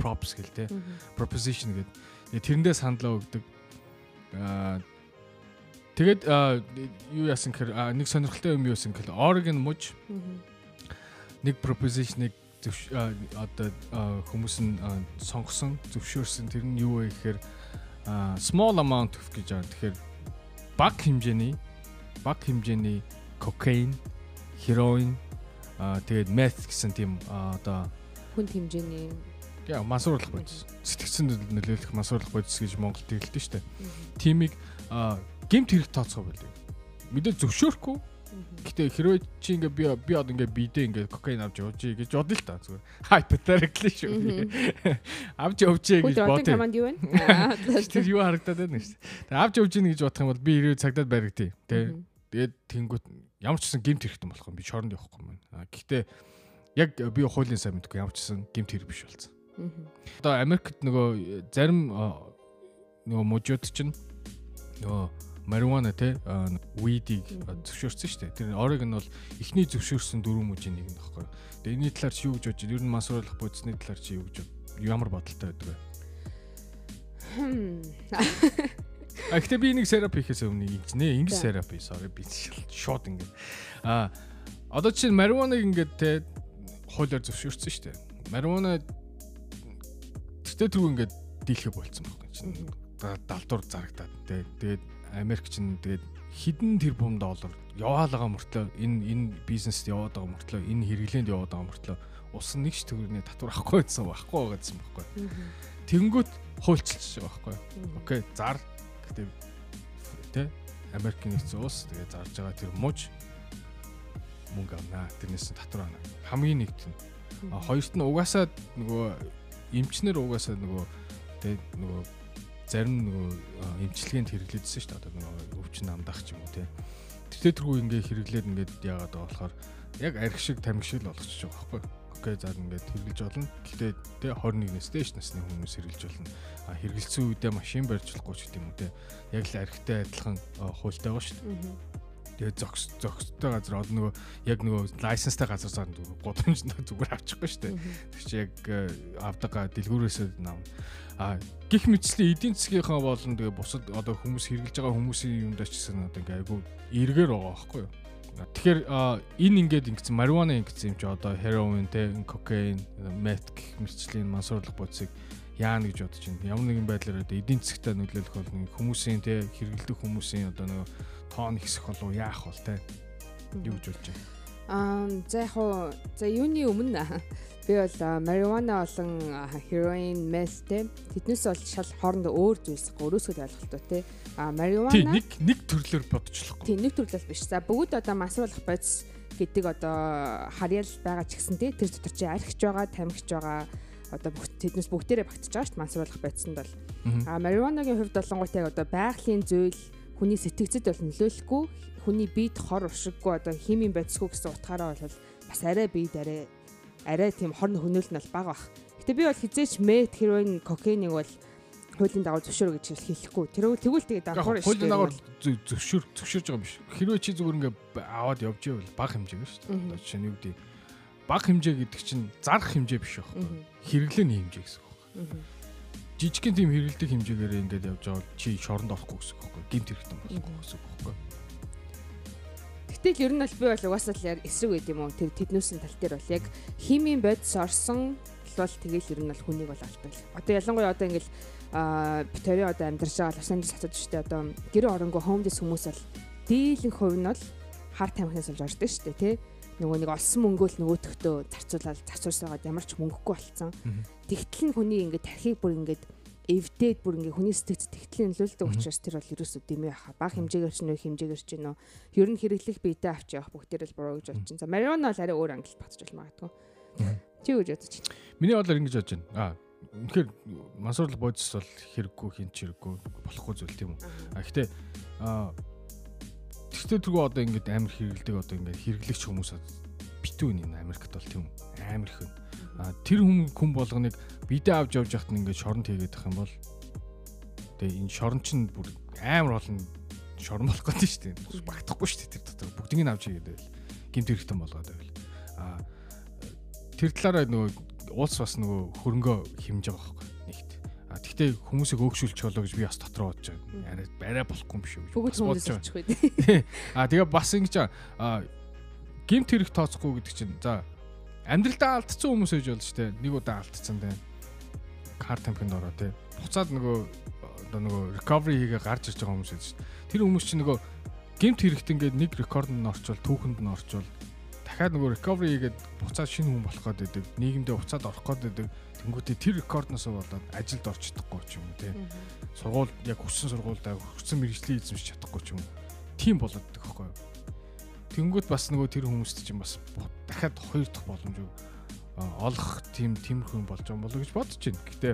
Speaker 2: Props гэл те. Proposition гэдэг. Тэрэндээ саналаа өгдөг. Аа тэгээд юу яасан гэхээр нэг сонирхолтой юм юу яасан гэхээр Oregon мужи нэг proposition-ыг одоо хүмүүс нь сонгосон, зөвшөөрсөн. Тэр нь юу вэ гэхээр small amount of гэж байгаа. Тэгэхээр баг хэмжээний баг хэмжээний кокаин, хероин, тэгээд meth гэсэн тийм одоо
Speaker 1: хүн хэмжээний
Speaker 2: яа масуурлах бодис сэтгцэн нөлөөлөх масуурлах бодис гэж Монголд хэлдэг шүү дээ. Тимийг гемт хэрэг тооцоо байлээ. Мэдээ зөвшөөрөхгүй. Гэтэ хэрвээ чи ингээ би би одоо ингээ бидээ ингээ кокаин авч явж гэж бодъё л та зүгээр. Hypothetically шүү. Авч явж гэж
Speaker 1: бодъё. Команд юу вэ?
Speaker 2: Тэр юу харагдаад байна шүү. Тэг авч явж ийн гэж бодох юм бол би хэрвээ цагдаад баригдъя. Тэ. Тэгээд тэнгуут ямар ч гэсэн гемт хэрэгтэй болох юм би шоронд явахгүй юм. Гэхдээ яг би хуулийн сайн мэдгүй ямар ч гэсэн гемт хэрэг биш болсон. Одоо Америкт нөгөө зарим нөгөө мужууд чинь нөгөө марихуана те weed-ийг зөвшөөрсөн шүү дээ. Тэр Oregon бол эхний зөвшөөрсөн дөрвөн мужийн нэг нь багхгүй. Тэгээ энэний талаар чи юу гэж бодож байна? Ер нь масруулах бодисны талаар чи юу гэж ямар бодолтой байдаг вэ? А гэхдээ би нэг серап хийхээс өмнө ингэнэ. Инглиш серап хий. Sorry би шууд ингэ. А одоо чинь марихуаныг ингээд те хуулиар зөвшөөрсөн шүү дээ. Марихуана тэгтээ түрүү ингээд дийлхэ болцсон байхгүй чинь. Далдуур зарагдаад тий. Тэгээд Америк чинь тэгээд хэдэн тэрбум доллар яваал байгаа мөртлөө энэ энэ бизнест яваад байгаа мөртлөө энэ хэрэглээнд яваад байгаа мөртлөө ус нэг ч төгрөний татвар авахгүй гэсэн байхгүй байгаа гэсэн байхгүй. Тэнгүүт хуульчилж байгаа байхгүй. Окей, зар гэдэг тий Америкийн нэгэн улс тэгээд зарж байгаа тэр муж мөнгө авнаа. Тэрнээс татвар авна. Хамгийн нэгт нь. Хоёрт нь угаасаа нөгөө эмчнэр угаасаа нөгөө тэг нөгөө зарим нөгөө эмчилгээнд хэрэглээдсэн шүү дээ. Одоо нөгөө өвчин намдах ч юм уу те. Тэр тэргүй ингээ хэрэглээд ингээд яагаад байгаа болохоор яг арх шиг тамиг шиг л болгочих жоох байхгүй. Окей заа ингээд хэрэглэж болно. Гэхдээ тэ 21-ээс дээш насны хүмүүс хэрэглэж болно. А хэрэгэлсэн үедээ машин барьж болохгүй ч гэдэг юм уу те. Яг л архтай адилхан хуультай байгаа шүү дээ. Тэгээ зогс зогстой газар одоо нөгөө яг нөгөө лайсенстай газар зан гудамж зүгээр авчихгүй шүү дээ. Тэр чи яг э, авдаг дэлгүүрээсээ нав. А гих мэтчлийн эдийн засгийнхаа болон тэгээ бусад одоо хүмүүс хэрглэж байгаа хүмүүсийн юмдаа ч гэсэн одоо ингээ айгу эргээр байгаа байхгүй юу? Тэгэхээр энэ ингээд ингэсэн марихуана ингэсэн юм чи одоо heroin те кокаин мет гих мэтчлийн мансуурлах бодисыг яана гэж бодож байна. Ямар нэгэн байдлаар одоо эдийн засгтаа нөлөөлөх бол хүмүүсийн те хэрэгэлдэх хүмүүсийн одоо нөгөө тоон ихсэх болов яах бол те? Юу гэж болж байна.
Speaker 1: Аа за яг хуу за юуны өмнө би бол марихуана болон heroin meth те. Тэднээс бол шал хоорондоо өөр зүйлс өөрөөсөө ойлголттой те. А марихуана
Speaker 2: тий нэг нэг төрлөөр бодчихлохгүй.
Speaker 1: Тий нэг төрлөл биш. За бүгд одоо масруулах бодис гэдэг одоо харьяал байгаа ч гэсэн тий тэр дотор чи архиж байгаа тамхиж байгаа одоо бүх тэднээс бүгдээрээ багтаж байгаа шүү дээ мансруулах байцсанд бол а марихуанагийн хувьд болонгууд яг одоо байгалийн зүйл хүний сэтгцэд бол нөлөөлөхгүй хүний биед хор уршиггүй одоо химийн бодисгүй гэсэн утгаараа бол бас арай биед арай арай тийм хорн хөнөөл нь бол бага бах. Гэтэ би бол хизээч мет хероин кокаиныг бол хуулийн дагуу зөвшөөр гэж хэлэхгүй. Тэр тэгвэл тэгээд
Speaker 2: давхар шүү. Хуулийн дагуу зөвшөөр зөвшөөрж байгаа юм биш. Хэрвээ чи зүгээр ингээ аваад явж ивэл бага хэмжээгээр шүү дээ. Одоо жишээ нь юу гэдэг бага хэмжээ гэдэг чинь зарах хэмжээ биш байхгүй. Хэрэглээний хэмжээ гэсэн үг байна. Жижигхэн тийм хэрэглэдэг хэмжээгээр ингээд явж байгаа чи шоронд орохгүй гэсэн үг байхгүй. Гимт хэрэгтэн болохгүй гэсэн үг байхгүй.
Speaker 1: Гэтэл ер нь бол би бол угаасаа л эсрэг байд юм уу? Тэр тэднүүсийн тал дээр бол яг химийн бодис орсон болвол тэгэл ер нь бол хүнийг бол алдаг. Одоо ялангуяа одоо ингээл аа битэрийн одоо амьдарч байгаа Лос Анжелес хотод шүү дээ. Одоо гэр оронгоо homeless хүмүүс бол дийлэнх хувь нь бол хар тамхинаас болж ордог шүү дээ тий. Нөгөө нэг олсон мөнгөө л нөгөөтгтөө зарцуулаад зарцуулсагаад ямар ч мөнгөгүй болцсон. Тэгтэл нь хүний ингээд тархийг бүр ингээд эвдээд бүр ингээ хүний сэтгц тэгтлийн нөлөөлдөг учраас тэр бол ерөөсөө дэмий баха. Баг хэмжээгээр ч нөө хэмжээгээр ч нөө ер нь хэрэглэх биетэй авч явах бүгдээр л буруу гэж бодож чинь. За марихуана бол арай өөр ангилт батж магадгүй. Чи юу гэж бодож чинь?
Speaker 2: Миний бодлоор ингэж бодож байна. Аа үнэхээр мансуурлал бодис бол хэрэггүй хин ч хэрэггүй болохгүй зүйл тийм үү. А гэхдээ аа тэгтээ тэргүй одоо ингээд амар хэрэгэлдэг одоо ингээд хэрэглэгч хүмүүс битүү энэ Америкт бол тийм амар их байна тэр хүн хүн болгоныг бидээ авч явж яхад ингээд шоронд хийгээд ах юм бол тэгээ энэ шорон чинь бүр амар олон шорон болох гэдэг шүү дээ. Багтахгүй шүү дээ тэр дотор бүгдийг нь авч хийгээд байл. Гимт хэрэгтэй болгоод байл. А тэр талаараа нөгөө уулс бас нөгөө хөрөнгөө хэмж байгаа байхгүй тэгтээ хүмүүсийг өөгшүүлчих болоо гэж би бас дотроо бодож байгаа. Арай арай болохгүй юм биш үү?
Speaker 1: Бүгд хүмүүс болчих үү.
Speaker 2: А тэгээ бас ингэж гимт хэрэг тооцохгүй гэдэг чинь за амьдралдаа алдсан хүмүүс ээж шүү дээ. Нэг удаа алдсан дээ. Кар тамхинд ороо тий. Буцаад нөгөө одоо нөгөө recovery хийгээ гарч ирж байгаа хүмүүс ээж шүү дээ. Тэр хүмүүс чинь нөгөө гемт хэрэгт ингээд нэг рекорд нь орчвол түүхэнд нь орчвол дахиад нөгөө recovery хийгээд буцаад шинэ хүн болох гээд байдаг. Нийгэмдээ буцаад орох гээд байдаг. Тэнгүүтээ тэр рекордноос болоод ажилд орч чадахгүй ч юм уу тий. Сургууль яг хүссэн сургуультай хүссэн мэрэгчлээ эзэмшиж чадахгүй ч юм уу. Тийм болоод байхгүй юу? Тэнгүүд бас нөгөө тэр хүмүүст чинь бас дахиад хоёр дахь боломж олох тийм тиймэрхүү болж байгаа болов гэж бодож байна. Гэтэ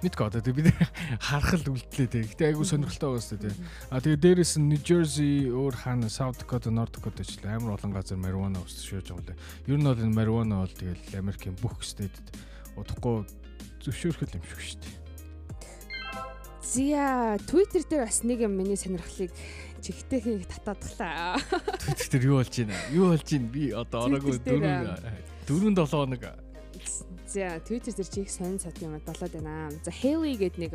Speaker 2: мэдгүй одоо бид харах л үлдлээ те. Гэтэ айгүй сонирхолтой байгаа шүү дээ. А тэгээ дээрэс нь New Jersey өөр хаана South Dakota, North Dakota ч амар олон газар marijuana өсөж байгаа юм лээ. Ер нь бол энэ marijuana бол тэгэл Америкийн бүх стэдэд удахгүй зөвшөөрөх юм шиг шүү дээ.
Speaker 1: Зя Twitter дээр бас нэг юм миний сонирхлыг чихтэйхийг татаадглаа.
Speaker 2: Twitter дээр юу болж байна? Юу болж байна? Би одоо ороогүй дөрөв дөрөв долоо нэг
Speaker 1: За Twitter дээр чих сонин сат юм болоод байна. За Haley гэдэг нэг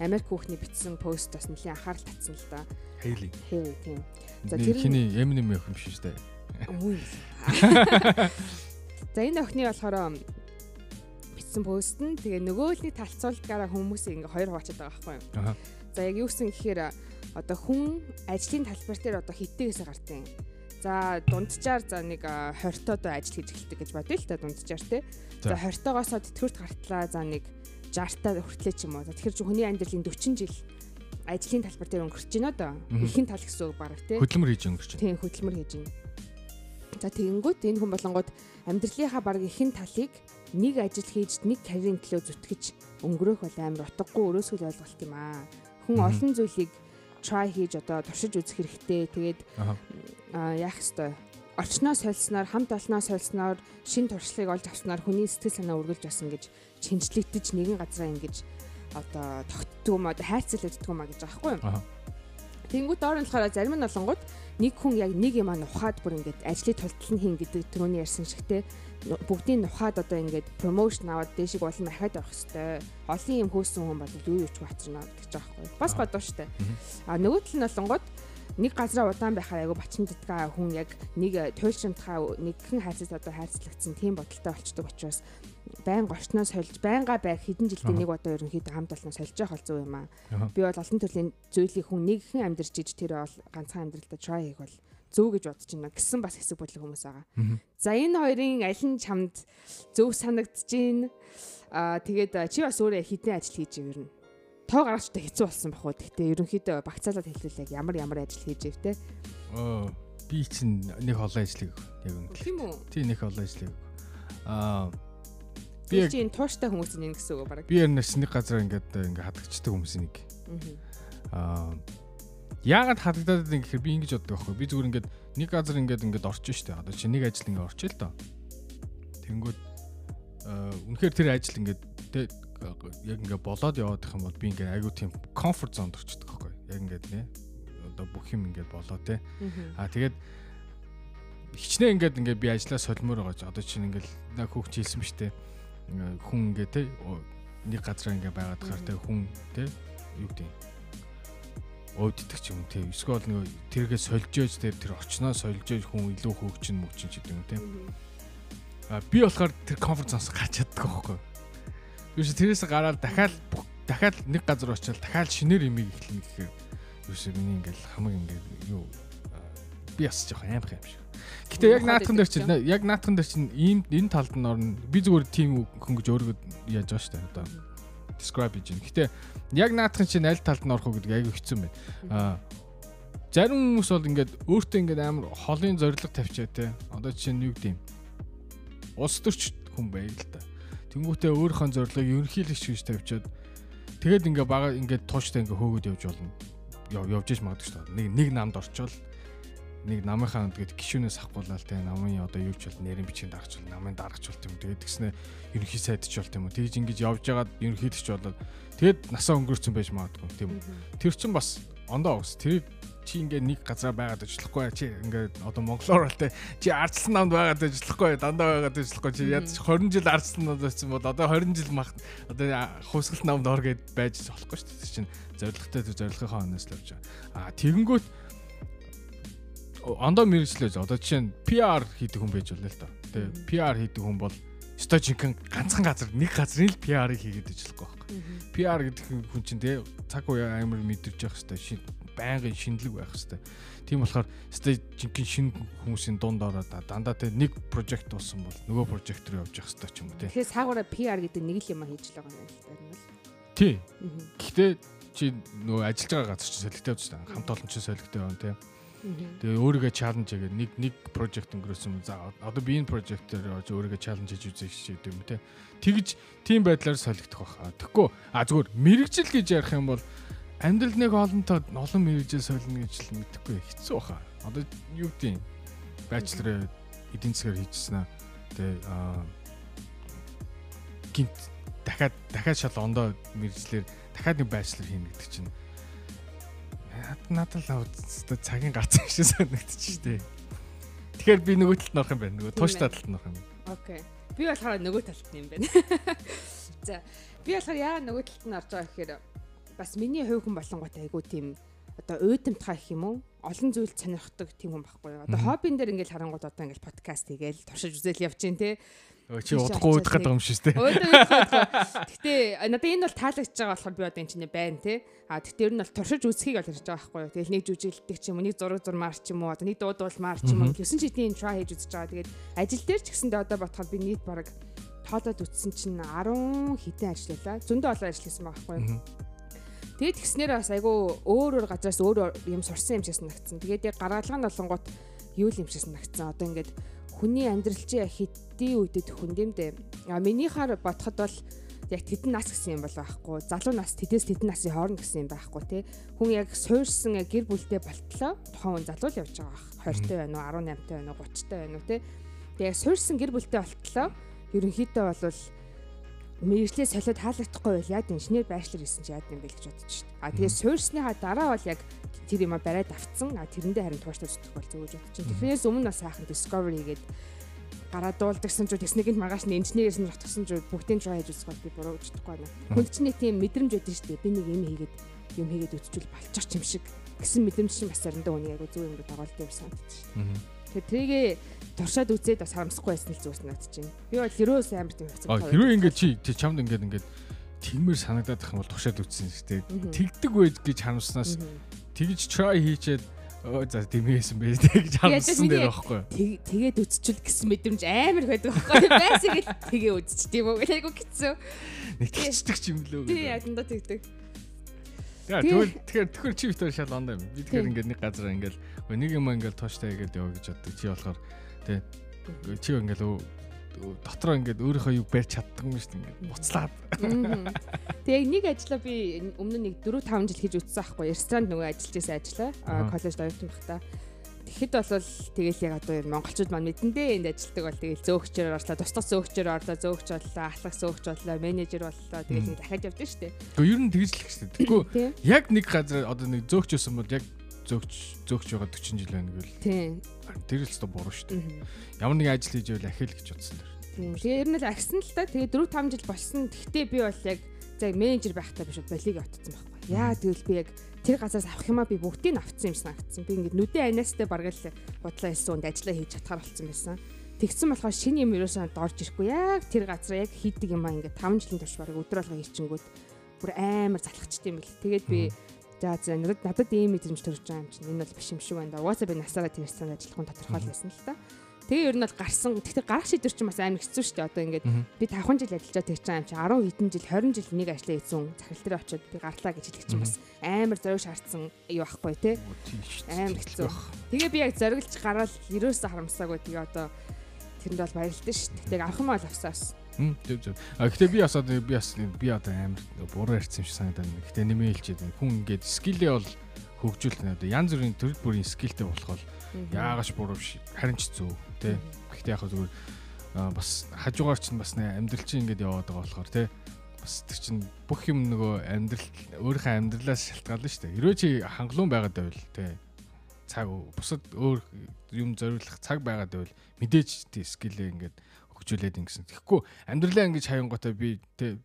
Speaker 1: Америк хүүхний бичсэн пост бас нэлийн анхаарал татсан л да.
Speaker 2: Haley.
Speaker 1: Haley тийм.
Speaker 2: За тэр хиний Eminem юм шиг шүү дээ.
Speaker 1: За энэ охины болохоор бичсэн пост нь тэгээ нөгөөлийн талцуулгаараа хүмүүсийг ингээ хоёр хуваачаад байгаа байхгүй юу. За яг юу гэсэн гэхээр одоо хүн ажлын талбар дээр одоо хиттэйгээсээ гартыг. За дунджаар за нэг 20 тоо ажил хийж эхэлдэг гэж бодъё л та дунджаар те. За 20 тоогоосоо тэтгэврт гартлаа за нэг 60 таа хүртлээ ч юм уу. Тэгэхээр чи хүний амьдралын 40 жил ажлын талбар дээр өнгөрч байна доо. Ихэн тал гэсэн үг баг те.
Speaker 2: Хөдөлмөр хийж өнгөрч байна.
Speaker 1: Тийм хөдөлмөр хийж байна. За тэгэнгүүт энэ хүн болонгууд амьдралынхаа баг ихэн талыг нэг ажил хийж нэг карьерийн төлөө зүтгэж өнгөрөх бол амар утгагүй өрөөсгөл ойлголт юм аа. Хүн олон зүйлийг try хийж одоо туршиж үзэх хэрэгтэй. Тэгээд яах ёстой. Орчноо сольсноор, хамт олноо сольсноор, шин туршлагыг олж авснаар хүний сэтгэл санаа үргэлж бас ингэж чинжлэгдэж нэгэн газараа ингэж одоо тогтдгоо маа хайрцалагддгоо маа гэж байгаа байхгүй юу? Тэнгүүд доор нь болохоор зарим нь олонгууд нэг хүн яг нэг юм аа ухаад бүр ингээд ажлын тултал нь хийн гэдэг түрүүний ярьсан шигтэй бүгдийн нухаад одоо ингээд промошн аваад дээшиг болон ахаад явах хэвээр олон юм хөөсөн хүн бол юу юуч бацрна гэж байгаа байхгүй. Бас бодоо штэ. А нөгөө тал нь болонгод нэг газараа удаан байхаар айгу бачин датгаа хүн яг нэг туйлшрамтхаа нэгхэн хайцаас одоо хайрцлагдсан тийм бодолтой болчдөг учраас байн гочноо сольж байнга байх хэдэн жилдээ нэг удаа ерөнхийдөө хамт олно сольж явах бол зөв юм аа би бол олон төрлийн зүйлийг хүн нэгхэн амьдарч иж тэр бол ганцхан амьдралдаа try хийх бол зөв гэж бодож байна гэсэн бас хэсэг бодлого хүмүүс байгаа. За энэ хоёрын аль нь чамд зөв санагдаж байна? Аа тэгээд чи бас өөрөө хідэн ажил хийж ирнэ. Тоо гаргачтай хэцүү болсон бах уу. Гэхдээ ерөнхийдөө багцаалаад хэлүүлээ ямар ямар ажил хийж ивтэй.
Speaker 2: Оо би чинь нэг олон ажлыг яг үнэ.
Speaker 1: Тийм үү?
Speaker 2: Тийм нэг олон ажлыг. Аа
Speaker 1: би чи энэ тууштай хүмүүсийн нэг гэсэн үг баг.
Speaker 2: Би яг нэг газар ингээд ингээд хадагчдаг хүмүүсийн нэг. Аа Яагаад хадагдаад байна гэхээр би ингэж боддог байхгүй. Би зүгээр ингээд нэг газар ингээд ингээд орчих штэ. Одоо чи нэг ажил ингээд орчих л доо. Тэнгүүд үнэхээр тэр ажил ингээд яг ингээд болоод яваад их юм бол би ингээд айгүй тийм комфорт зонд орчдөг байхгүй. Яг ингээд нэ одоо бүх юм ингээд болоо те. Аа тэгээд хичнээн ингээд ингээд би ажиллаа солимоор байгаа ч одоо чинь ингээд нэг хүүхч хэлсэн штэ. Хүн ингээд те нэг газар ингээд байгаад хахаар те хүн те юу гэдэг өөддөг ч юм те эсвэл нөгөө тэргээ сольж ээж тэр тэр очноо сольж ээж хүн илүү хөгжин мөчин ч гэдэг юм те би болохоор тэр конференцоос гарч чаддаг байхгүй. Юу ч тэрээс гараад дахиад дахиад нэг газар очивол дахиад шинээр имийг эхлэнэ гэхээр юу ч миний ингээл хамаг ингээд юу би бас жоох аимх юм шиг. Гэтэ яг наадхан дээр чинь яг наадхан дээр чинь ийм энэ талд нь орно. Би зүгээр тим хүн гэж өөрийгөө яаж байгаа шүү дээ. Одоо describe хийж байна. Гэтэ яг наадхан чинь аль талд нь орох уу гэдэг айгүй хэцүү байна. Аа зарим хүмүүс бол ингээд өөртөө ингээд амар холын зориг тавьчаа те. Одоо жишээ нь юу гэдэм. Улс төрч хүн байг л та. Тэнгүүтээ өөрийнхөө зорилгыг ерөнхийлөгч гэж тавьчаад тэгээд ингээд бага ингээд тууштай ингээд хөөгд явж болно. Явж иж магадгүй шүү дээ. Нэг нэг намд орчвол нэг намынхаа тэгээд гişүүнээс авахгуулаад те намын одоо юу ч бол нэрийн бичгийн даргач бол намын даргач болт юм. Тэгээд тэгснэ ерөнхий сайдч болт юм уу. Тэгж ингэж явж байгаад ерөнхийлөгч болоод тэгээд насаа өнгөрцөн байж магадгүй тийм үү. Тэр чинь бас ондоо ус. Тэр чи ингээ нэг газар байгаад ажиллахгүй чи ингээ одоо монголоор бол те чи ардсан намд байгаад ажиллахгүй дандаа байгаад ажиллахгүй чи яд 20 жил ардсан намд байсан бол одоо 20 жил мах одоо хувьсгалт намд ор гэд байж болохгүй шүү дээ чинь зоригтой зоригынхаа өнөөс л явж байгаа. А тэгэнгүүт ондоо мэрэгчлээж одоо жишээ нь PR хийдэг хүн байж болно л доо. Тэ PR хийдэг хүн бол өстой жинхэнэ ганцхан газар нэг газрын л PR-ыг хийгээд ажиллахгүй байхгүй. PR гэдэг хүн чинь тэ цаг үе амар мэдэрч явах хэрэгтэй. Шин байнгын шинэлэг байх хэрэгтэй. Тийм болохоор өстой жинхэнэ шин хүмүүсийн дунд ороод дандаа тэ нэг прожект болсон бол нөгөө прожект руу явж явах хэрэгтэй ч юм уу тэ.
Speaker 1: Тэгэхээр саагаараа PR гэдэг нэг л юм хийж л байгаа юм байна л
Speaker 2: да. Тий. Гэхдээ чи нөгөө ажиллаж байгаа газар чи солигтой байж та хамт олон чи солигтой байна тэ. Тэгээ өөрийгөө чаленж хийгээд нэг нэг прожект өнгөрөөсөн. За одоо би энэ прожектээр өөрийгөө чаленж хийж үзье гэж юм те. Тэгж тийм байдлаар солигдох баха. Тэгэхгүй а зүгээр мэрэгжил гэж ярих юм бол амьдрал нэг олонтой олон мэрэгжил солино гэж л мэдэхгүй хэцүү баха. Одоо юу гэдэг юм? Бachelor эдийн засгаар хийжсэн аа. Тэгээ аа гинт дахиад дахиад шал ондоо мэрэгжлэр дахиад нэг бachelor хийнэ гэдэг чинь надад л оо цагийн гацсан шиг санагдчих штеп. Тэгэхээр би нөгөө талд нөх юм байна. Нөгөө тууштай талд нөх юм.
Speaker 1: Окей. Би болохоор нөгөө талд юм байна. За би болохоор яагаад нөгөө талд нь орж байгаа гэхээр бас миний хувь хүн болонготой айгуу тийм одоо уйдамтгай гэх юм уу? Олон зүйл сонирхдаг тийм хүн байхгүй юу? Одоо хоббин дээр ингээл харангууд одоо ингээл подкаст хийгээл туршиж үзэл явж гин те.
Speaker 2: Чи удахгүй уудах гэдэг юм шүү дээ.
Speaker 1: Гэтэ надад энэ бол таалагдж байгаа болохоор би одоо энэ чинь байна те. А гэтэ ер нь бол туршиж үзхийг бол хийж байгаа байхгүй юу. Тэгэл нэг жүжиглдэг ч юм уу, нэг зураг зурмаар ч юм уу, одоо нэг дуудуулмаар ч юм уу. Гэсэн чи тийм try хийж үзэж байгаа. Тэгээд ажил дээр ч гэсэндээ одоо бодоход би нийт бараг тоолоод үтсэн чинь 10 хэдэн ажиллалаа. Зөндөө олон ажил хийсэн байгаа байхгүй юу. Тэгээд тэгснээр бас айгүй өөр өөр газраас өөр юм сурсан юм шиг санагдсан. Тэгээд яг гаргалгаа нь болонгууд юу л юм шиг санагдсан. Одоо ингээд хүний амьдрал чи хэдийн үедэд хүндэмдэ. А минийхаар бодоход бол яг тэдэн нас гэсэн юм бол байхгүй. Залуу нас тэдээс тэдэн насын хооронд гэсэн юм байхгүй тий. Хүн яг суурьсан гэр бүлтэй болтлоо. Тухайн хүн залуу л явж байгаа. 20 тай байна уу, 18 тай байна уу, 30 тай байна уу тий. Тэгээ суурьсан гэр бүлтэй болтлоо. Ерөнхийдөө бол мэрэгчлээ солиод таалагдахгүй бол яг инженер байшлаар хийсэн чи яад юм бэ гэж бодож шít. А тэгээ суурьсныхаа дараа бол яг тэр юм бариад авцсан. А тэрэндээ харин тууштай зүтгэх бол зөв гэж бодож чинь. Тэрнээс өмнө бас сайхан discovery хийгээд гараа дуулдагсан ч техникийн маргааш нь инженерээс нь ротгсон ч бүгдийн try хийж үзэх бол би буруу бодохгүй байна. Хүнд чинь тийм мэдрэмж өгдөн дээ. Би нэг юм хийгээд юм хийгээд үтчүүл болчих юм шиг гэсэн мэдрэмж чинь бас заримдаа үнийг яг зөв юм дагуулдаг юм санагдаж шүү. Тэгэхээр тэрийгээ туршаад үзээд бас харамсахгүй байсан л зүгс надад чинь. Би бол хөрөөс амар тийм.
Speaker 2: А хэрөө ингээд чи чамд ингээд ингээд тиймэр санагдаад их юм бол туршаад үзсэн шүү дээ. Тэгдэг байж гэж харамснаас тэгж try хийчээд Оо за дэмээсэн бэ гэж харсан дээр байхгүй.
Speaker 1: Тэгээд үдчил гэсэн мэдрэмж амар байдаг байхгүй. Байсан гэл тэгээ үдч тийм үү. Айгу хэцүү.
Speaker 2: Нэг тэгчдэг ч юм лөө.
Speaker 1: Тий яданда тэгдэг.
Speaker 2: Тэгвэл тэгэхээр тэгэхээр чи битэр шал ондоо юм. Би тэгэхээр ингээд нэг газар ингээд нэг юм ингээд тууштай хийгээд яваа гэж боддог. Чи болохоор тий чи ингээд дотроо ингээд өөрийнхөө юг барьж чаддаг юм шүү дээ ингээд буцлаад.
Speaker 1: Тэгээ нэг ажлаа би өмнө нэг 4 5 жил хийж үтсэн аахгүй ресторанд нөгөө ажиллаж байсан ажлаа коллеж оюутан байхдаа. Тэгэхэд бол тэгэл яг одоо монголчууд маань мэдэндээ энд ажилтдаг бол тэгэл зөөгчээр орлоо, тусдах зөөгчээр орлоо, зөөгч боллоо, ахлах зөөгч боллоо, менежер боллоо. Тэгэл дахиад явдаг шүү дээ.
Speaker 2: Гэхдээ ер нь тэгж л гэсэн. Тэгэхгүй яг нэг газар одоо нэг зөөгч байсан бол яг зөөгч зөөгч байгаа 40 жил байна гэвэл. Тийм. Тэр л ч буруу шүү дээ. Ямар нэг ажил хийж байвал ахил гэж бодсон дэр.
Speaker 1: Тийм. Тэгээ ер нь л агсан л та. Тэгээ 4 5 жил болсон. Тэгтээ би бол яг за менежер байхдаа биш болиг авчихсан байхгүй. Яа тэгвэл би яг тэр газраас авах юмаа би бүгдийг авцсан юм санагдсан. Би ингээд нүдэн анаастай бараг л бодлоо хэлсэн үнд ажиллаа хийж чадхаар болсон байсан. Тэгсэн болохоор шинэ юм ерөөсөө дорж ирэхгүй. Яг тэр газар яг хийдэг юм аа ингээд 5 жилийн турш бараг өдөр алга хийчихэнгүүт бүр амар залхацдаг юм бэл. Тэгээд би за за надад надад ийм мэдрэмж төрж байгаа юм чинь энэ бол биш юм шиг байна. Угаасаа би насаараа тэр сан ажиллахгүй тодорхойлсон л та. Тэгээ ер нь бол гарсан. Гэхдээ гарах шийдвэр чинь бас амар хэцүү шүү дээ. Одоо ингээд би 5 жил ажиллаж тэгж байгаа юм чи 10 хэдэн жил 20 жил нэг ажиллаа хийсэн. Захирал дээр очиод би гарлаа гэж хэлэх чинь бас амар зориг шаардсан юу байхгүй те. Амар хэцүү. Тэгээ би яг зориглж гараад ерөөсөө харамсаагүй тэгээ одоо тэрэнд бол баярлалтай шүү дээ. Тэгээ авах юм бол авсаас.
Speaker 2: Хм зөв зөв. А гэхдээ би бас би бас би одоо амар буруу ярьсан юм шиг санагдана. Гэхдээ нэмээ хэлчихэд хүн ингээд скиллээ бол хөгжүүлэх нь одоо янз бүрийн төрөл бүрийн скиллтэй болох бол яагаш буруу биш харин ч зөв тий. Гэхдээ яг зүгээр бас хажуугаар чинь бас нэ амьдрал чинь ингээд яваад байгаа болохоор тий бас тэр чин бүх юм нөгөө амьдрал өөрийнхөө амьдралаас шалтгаална шүү дээ. Ерөө чи хангалуун байгаад байвал тий цаг бусад өөр юм зориулах цаг байгаад байвал мэдээж тий скиллээ ингээд хөгжүүлээд ингэсэн. Тэгэхгүй амьдралаа ингэж хаянгуудаа би тэ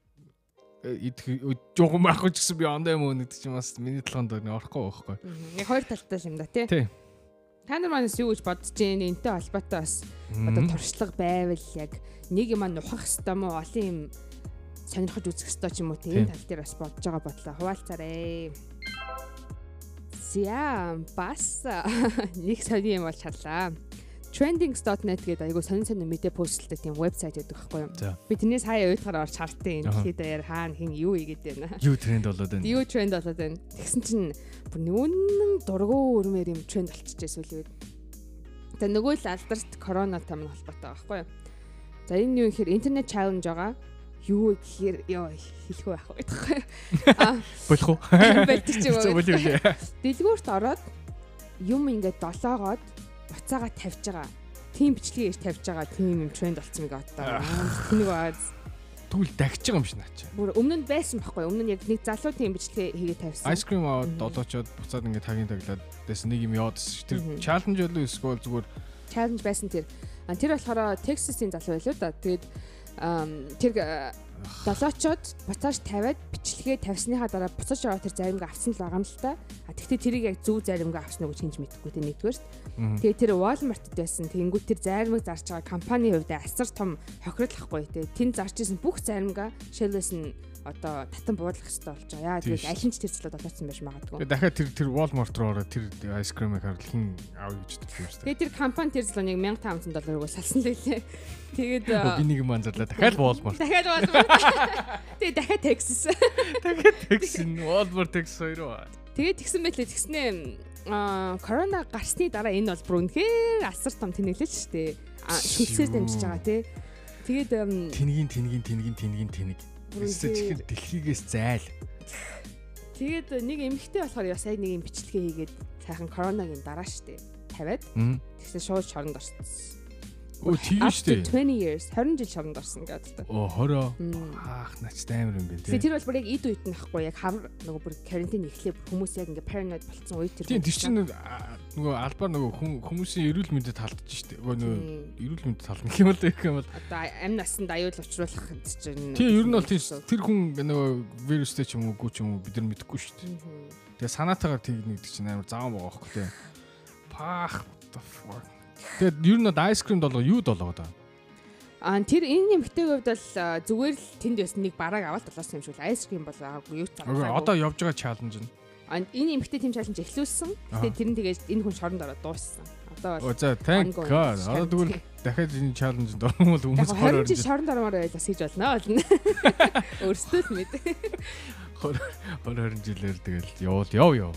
Speaker 2: идэх жоохон байхгүй ч гэсэн би ондоо юм гэдэг чинь бас миний толгонд орохгүй байхгүй.
Speaker 1: Яг хоёр талтай юм да тий. Та нар манаас юу гэж бодож байна? Энтэй холбоотой бас одоо туршлага байвал яг нэг юм нухах хэвээр мó олон юм сонирхож үзэх хэвээр ч юм уу тийм тал дээр бас бодож байгаа бодлоо хуваалцаарай. Зя бас нэг сони юм бол чарлаа trendings.net гэдэг айгу сонин сонин мэдээ постлдаг тийм вебсайт гэдэг байхгүй юу. Би тэрнээс хаяа уйтахаар орж хартын дэлхийд даяар хаана хин юу ийгээд байна.
Speaker 2: Юу тренд болоод байна.
Speaker 1: Юу тренд болоод байна. Тэгсэн чинь бүр нүнэн дургуу өрмөр юм тренд болчихжээ сүлээд. За нөгөө л алдарт коронатай мань холбоотой байхгүй юу. За энэ юу гэхээр интернет чаленж байгаа юу гэхээр ёо хэлэхгүй байх байхгүй.
Speaker 2: Аа болох уу?
Speaker 1: Болчих юм уу. Дэлгүүрт ороод юм ингээд долоогоод буцаага тавьж байгаа. Тим бичлэгээ ирж тавьж байгаа тим юм тренд болсон мэг одоо. Тэнийг баад
Speaker 2: Тэгвэл дахиж байгаа юм шиг наач.
Speaker 1: Бүр өмнө нь байсан байхгүй өмнө нь яг нэг залуу тийм бичлэгээ хийгээ тавьсан.
Speaker 2: Ice cream аваад долоочоод буцаад ингээд тагийн таглаад дэс нэг юм яваад тэр challenge болов эсвэл зүгээр
Speaker 1: challenge байсан тэр. Тэр болохоор Texas-ийн залуу байлуу да. Тэгээд тэр долоочоод буцааж тавиад бичлэгээ тавьсныхаа дараа буцаж аваад тэр заримгаа авсан л байгаа юм л та. А тэгтээ тэрийг яг зөв заримгаа авсныг чинж мэдэхгүй те нэгдүгээр. Тэгээ тэр Walmart-д байсан. Тэнгүүд тэр заримыг зарж байгаа компани хувьд асар том хохиродлохгүй те. Тэнд зарж исэн бүх заримгаа шилээс нь одоо татан буудлах хэрэгтэй болж байгаа. Яа тэгээд аль нь ч тэр цэлүүд болоодсон байж магадгүй.
Speaker 2: Тэгээд дахиад тэр тэр Walmart руу ороод тэр ice cream-ыг харал хин авъя гэж хэлсэн юм шүү дээ.
Speaker 1: Тэгээд тэр компани тэр злоныг 1500 долларыг салсан л байлээ. Тэгээд
Speaker 2: би нэг юм анзаарлаа. Дахиад Walmart.
Speaker 1: Дахиад Walmart. Тэгээд дахиад Texas.
Speaker 2: Дахиад Texas. Walmart Texas хоёроо.
Speaker 1: Тэгээд тэгсэн байлээ. Тэгснээ а корона гарсны дараа энэ бол бүр үнэхээр асар том тэнэглэл шүү дээ. Шүлсээр дамжиж байгаа тий. Тэгээд
Speaker 2: тэнгийн тэнгийн тэнгийн тэнгийн тэнэг Эсвэл чихэр дэлхийгээс зайл.
Speaker 1: Тэгээд нэг эмэгтэй болохоор яа сая нэг юм бичлэгээ хийгээд сайхан коронагийн дараа штэ тавиад тэгсэн шууд шоронд орсон.
Speaker 2: Өө тийм шүү
Speaker 1: дээ. 20 years 20 жил шоронд орсон гэдэг.
Speaker 2: Оо 20. Аах начтай амар юм бэ
Speaker 1: тий. Тэр бол бүр яг ид үйт нь ахгүй яг хавар нөгөө бүр карантин эхлэх хүмүүс яг ингээ paranoid болцсон үе тэр.
Speaker 2: Тийм тэр чинь нөгөө албаар нөгөө хүмүүсийн эрүүл мэндэд талдаж штэ. Нөгөө эрүүл мэндэд тална гэх юм бол их юм бол.
Speaker 1: Одоо амь насанд аюул учруулах чинь.
Speaker 2: Тийм ер нь бол тэр хүн нөгөө вирустэй ч юм уу гү ч юм уу бид нар мэдэхгүй штэ. Тэгээ санаатаагаар тийг нэгдэг чинь амар заан байгаа байхгүй тий. Пах the fuck Тэгээд ер нь ice cream долго юу долгоод байгаа?
Speaker 1: Аа тэр энэ нэмэгтэйг хувьд бол зүгээр л тэнд байсан нэг барааг аваад толоосон юм шиг ice cream бол аагүй юу
Speaker 2: цаа. Одоо явж байгаа challenge нь.
Speaker 1: Аа энэ нэмэгтэй team challenge эхлүүлсэн. Тэгээд тэр нь тэгээд энэ хүн шоронд ороод дууссан. Одоо
Speaker 2: бол За thank god. Одоо тэгвэл дахиад энэ орох бол хүмүүс
Speaker 1: хороо. 20 жил шоронд ормоор байлаа хийж болно болно. Өөрсдөө л мэд.
Speaker 2: 20 20 жилээр тэгэл явуул яв яв.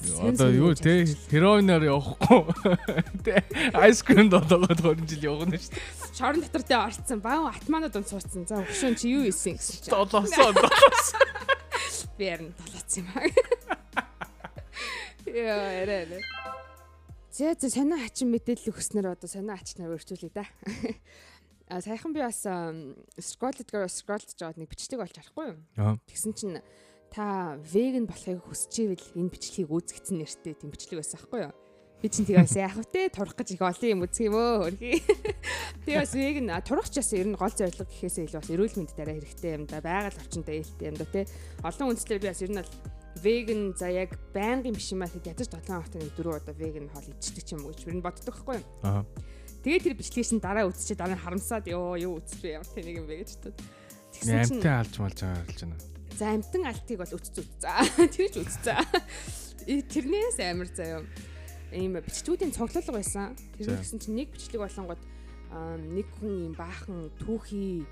Speaker 2: Одоо юу те хероиноор явахгүй те айскрим доогоод 20 жил явна шүү дээ.
Speaker 1: Шорон дотор те орцсон баан атманууд он суудсан. За хөшөөн чи юу исэн гэсэн чинь.
Speaker 2: Долоосоо долоосоо.
Speaker 1: Би ярин долооцсон юм аа. Яа ярэ. Зэ зэ санаа хачин мэдээлэл өгснөр одоо санаа хачнаар өрчүүлээ да. А саяхан би бас scroll дээр scroll гэж жаад нэг бичлэг олж харахгүй юу? Тэгсэн чинь та веган болохыг хүсчихвэл энэ бичлэгийг үзэгдсэн нэртэй тийм бичлэг байсан байхгүй юу? Би чинь тэгээс яах вэ? Турах гэж их олон юм үзэх юм өө хөрхий. Тэгээс веган турахч бас ер нь гол зорилго гэхээсээ илүү бас эрүүл мэнд дараа хэрэгтэй юм да. Байгаль орчиндөө ээлтэй юм да тий. Олон үндслэр би бас ер нь бол веган за яг байнгын биш юм аа хэд ядаж 7 хоногт нэг дөрөв удаа веган хоол идчихдэг ч юм уу гэж би боддог байхгүй юу? Аа. Тэгээ тэр бичлэгийг чинь дараа үзчихээ дараа харамсаад ёо юу үзчих вэ ямар тэнэг юм бэ гэж бодод. Тэгсэн чинь
Speaker 2: амтан алж малж байгаа хэлж байна.
Speaker 1: За амтан алтыг бол үтц үтц. За тэр ч үтц. Тэрнээс амар заяа. Ийм бичлэгүүдийн цуглуулга байсан. Тэр гэсэн чинь нэг бичлэг болонгод нэг хүн ийм баахан түүхий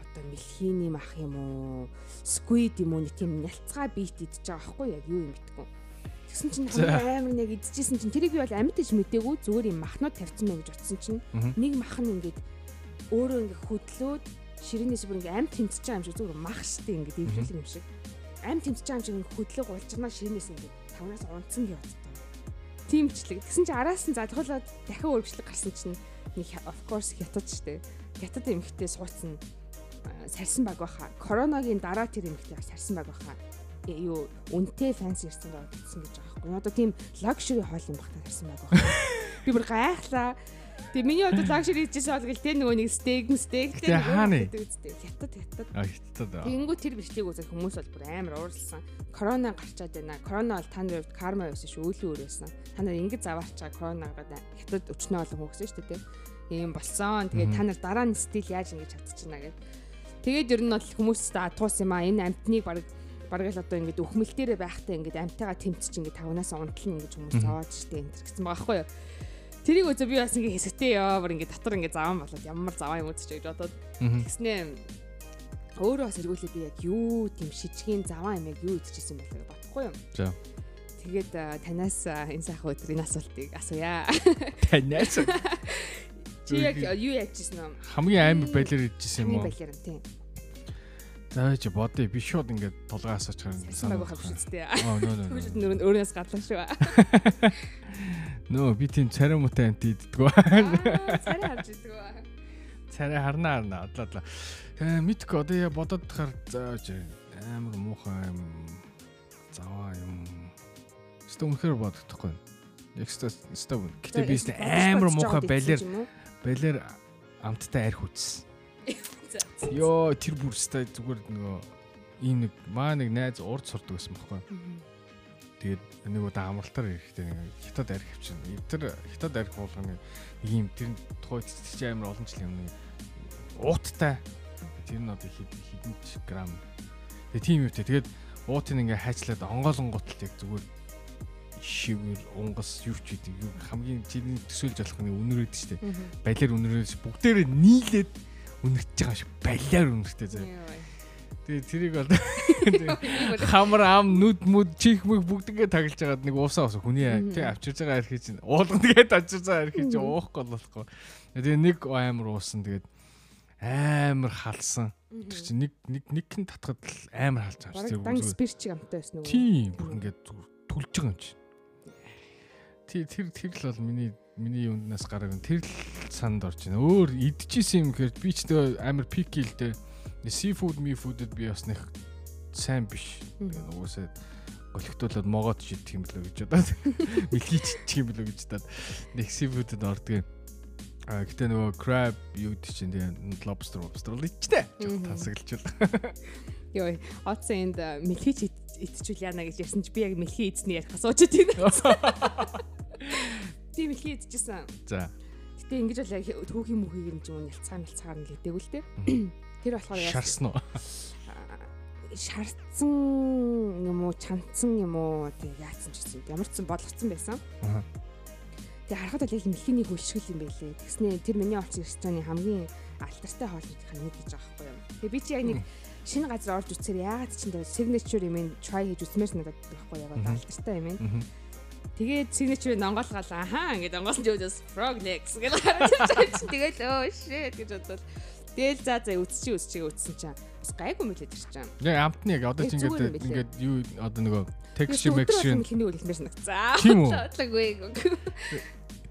Speaker 1: одоо мэлхийний мах юм уу сквид юм уу нэг тийм нялцгаа бит идчихэж байгаа байхгүй яг юу юм битггүй Тэгсэн чинь амар нэг идчихсэн чинь тэрийг би бол амьд гэж мэдээгүй зүгээр юм махнууд тавьсан мэн гэж утсан чинь нэг мах нь ингээд өөрөө ингээд хөдлөөд ширээнээс бүр ингээд амьд тэмцэж байгаа юм шиг зүгээр мах штэ ингээд эвлүүлэг юм шиг амьд тэмцэж байгаа юм шиг хөдлөг уулжнаа ширээнээс ингээд тавнаас унтсан гэж бодсон. Тимчлэг. Тэгсэн чинь араас нь залгуулаад дахин өөрчлөлт гарсан чинь нэг of course хятад штэ. Хятад эмхтэй суудсан сарсан баг баха. Коронагийн дараа тэр эмхтэй сарсан баг баха юу үнэтэй фэнс ирсэн байгаа гэсэн гэж байгаа байхгүй. Одоо тийм лакшери хоол юм багтаа ирсэн байгаа байхгүй. Би бүр гайхлаа. Тэгээ миний одоо лакшери хийжсэн бол гэл тэ нөгөө нэг стейк стейк
Speaker 2: тэ хааны
Speaker 1: хятад хятад.
Speaker 2: А хятад.
Speaker 1: Тэнгүү тэр бичлэг үзэх хүмүүс бол бүр амар ууралсан. Корона гарчаад байна. Корона бол та нарын хувьд карма байсан шүү үүлэн өрөөсөн. Та нар ингэж заваарчаа коронагаад хятад өчнөө олон хөөсөн шүү дээ. Ийм болсон. Тэгээ та нар дараа нь стил яаж ингэж чадчихна гэд. Тэгээд ер нь бол хүмүүс та туус юм а энэ амтныг баг бараг л одоо ингээд өхмөл дээрээ байхдаа ингээд амтайгаа тэмцэж ингээд тавнаас унтлна ингэж хүмүүс зовоод штэ энэ гэсэн байгаа байхгүй юу. Тэрийг үзээ би бас ингээд хэсэгтэй яа бүр ингээд дотор ингээд заван болоод ямар заван юм үзэж гэж бодоод тэгснээ өөрөө бас эргүүлээ би яг юу тийм шижгийн заван юм яг юу үзчихсэн гэж бодохгүй юу.
Speaker 2: За.
Speaker 1: Тэгээд танаас энэ сайхан өдрийн асуултыг асууя.
Speaker 2: Танаас
Speaker 1: Чи яг юу яажсэн юм?
Speaker 2: Хамгийн амар байлаар идчихсэн юм уу?
Speaker 1: Байлаар тийм.
Speaker 2: За чи бодъё би шууд ингээд тулгаа асууж харна.
Speaker 1: Санаа байх биш үстэй.
Speaker 2: Аа нөө нөө.
Speaker 1: Түр өөрөөс гадлаа шүү.
Speaker 2: Нөө би тийм царай муутай амт иддгүү.
Speaker 1: Царай харж иддгүү.
Speaker 2: Царай адлаа адлаа. Э мэдгүй одоо я бодоод тахаар зааж амар муухай юм заваа юм. Өстө үнэхээр бодохдохгүй. Өстө өстө. Гэтэ би амар муухай балер балер амттай арх үтсэн. Йоо тэр бүрстэй зүгээр нөгөө ийм нэг маа нэг найз урд сурдаг байсан байхгүй. Тэгээд нэг удаа амралтаар ирэхдээ нэг хятад арх авчихна. Тэр хятад арх нэг ийм тэр тухайд чи амар олон жил юм нэг ууттай. Тэр нь одоо хэдэн грамм. Тэгээд тийм үетэй. Тэгээд уутын ингээ хайчлаад онгоолон гутал яг зүгээр шивэр унгас юу ч гэдэг юу хамгийн чиний төсөөлж болох нэг үнэрээд штэ. Балиар үнэрээд бүгдээрээ нийлээд үнэрч байгаа шиг балиар үнэртэй заяа. Тэгээ тэрийг бол хамар ам нүд мүд чих мэг бүгдгээ таглаж байгаад нэг уусаа ус хүний тий авчирж байгаа архи чинь уулган тэгээд авчирж байгаа архи чинь уухгүй болохгүй. Тэгээ нэг амар уусан тэгээд амар халсан. Тэр чинь нэг нэг нэг хэн татхад амар халж авч
Speaker 1: тэр бүгд спирчиг амтай байсан
Speaker 2: уу? Тийм бүр ингээд түлж байгаа юм чи. Тэр тэр тэр л бол миний миний юунднаас гараг тэр л санд орж байна. Өөр идчихсэн юм гэхээр би ч тэгээ амар пики л дээ. Seafood, me food-д би бас нэг сайн биш. Тэгээ угсаа голөгтуулаад могоод шидэх юм болоо гэж бодоод мэлхий чичих юм болоо гэж бодоод нэг seafood-д ордог. А гэтээ нөгөө crab юу гэдэг чинь тэгээ lobster lobster л ичтэй. Тансаглаж байна.
Speaker 1: Йой, оцсонд мэлхий идчихвэл яана гэж ярьсан чи би яг мэлхий идсний ярих асууж байна. Тийм их хийдчихсэн.
Speaker 2: За.
Speaker 1: Гэтэ ингэж бол түүхийн мөхийг юм чинь нялцаа мэлцаагаар нь лээдэг үл тээ. Тэр болохоор.
Speaker 2: Шарсан уу?
Speaker 1: Шарцсан юм уу, чанцсан юм уу тэг яатсан ч гэсэн ямар ч сан бодлогцсон байсан. Тэг харахад бол яг мэлхийний хөлшгөл юм байлээ. Тэгснэ тэр миний олж ирсэн хамгийн алтартай хоолнуудын нэг гэж байгаа байхгүй юу. Тэг би чи яг нэг шинэ газар орж үцхээр яагаад ч энэ signature юм try хийж үзмээр надад байхгүй яг алтартай юм. Тэгээд signature нонгоолгаал ахаа ингээд онгоосон жөөс frog legs гэж хараад чинь тэгээд өө shit гэж бодвол Тэгэл за за үтсчи үтсчи үтсэн чинь бас гайгүй мөлөд ирч чам.
Speaker 2: Яг амтны яг одоо ч ингээд ингээд юу одоо нөгөө texture mixture
Speaker 1: хиний үлгэнээр санагцаа.
Speaker 2: Тийм үү?
Speaker 1: Бодлоггүй.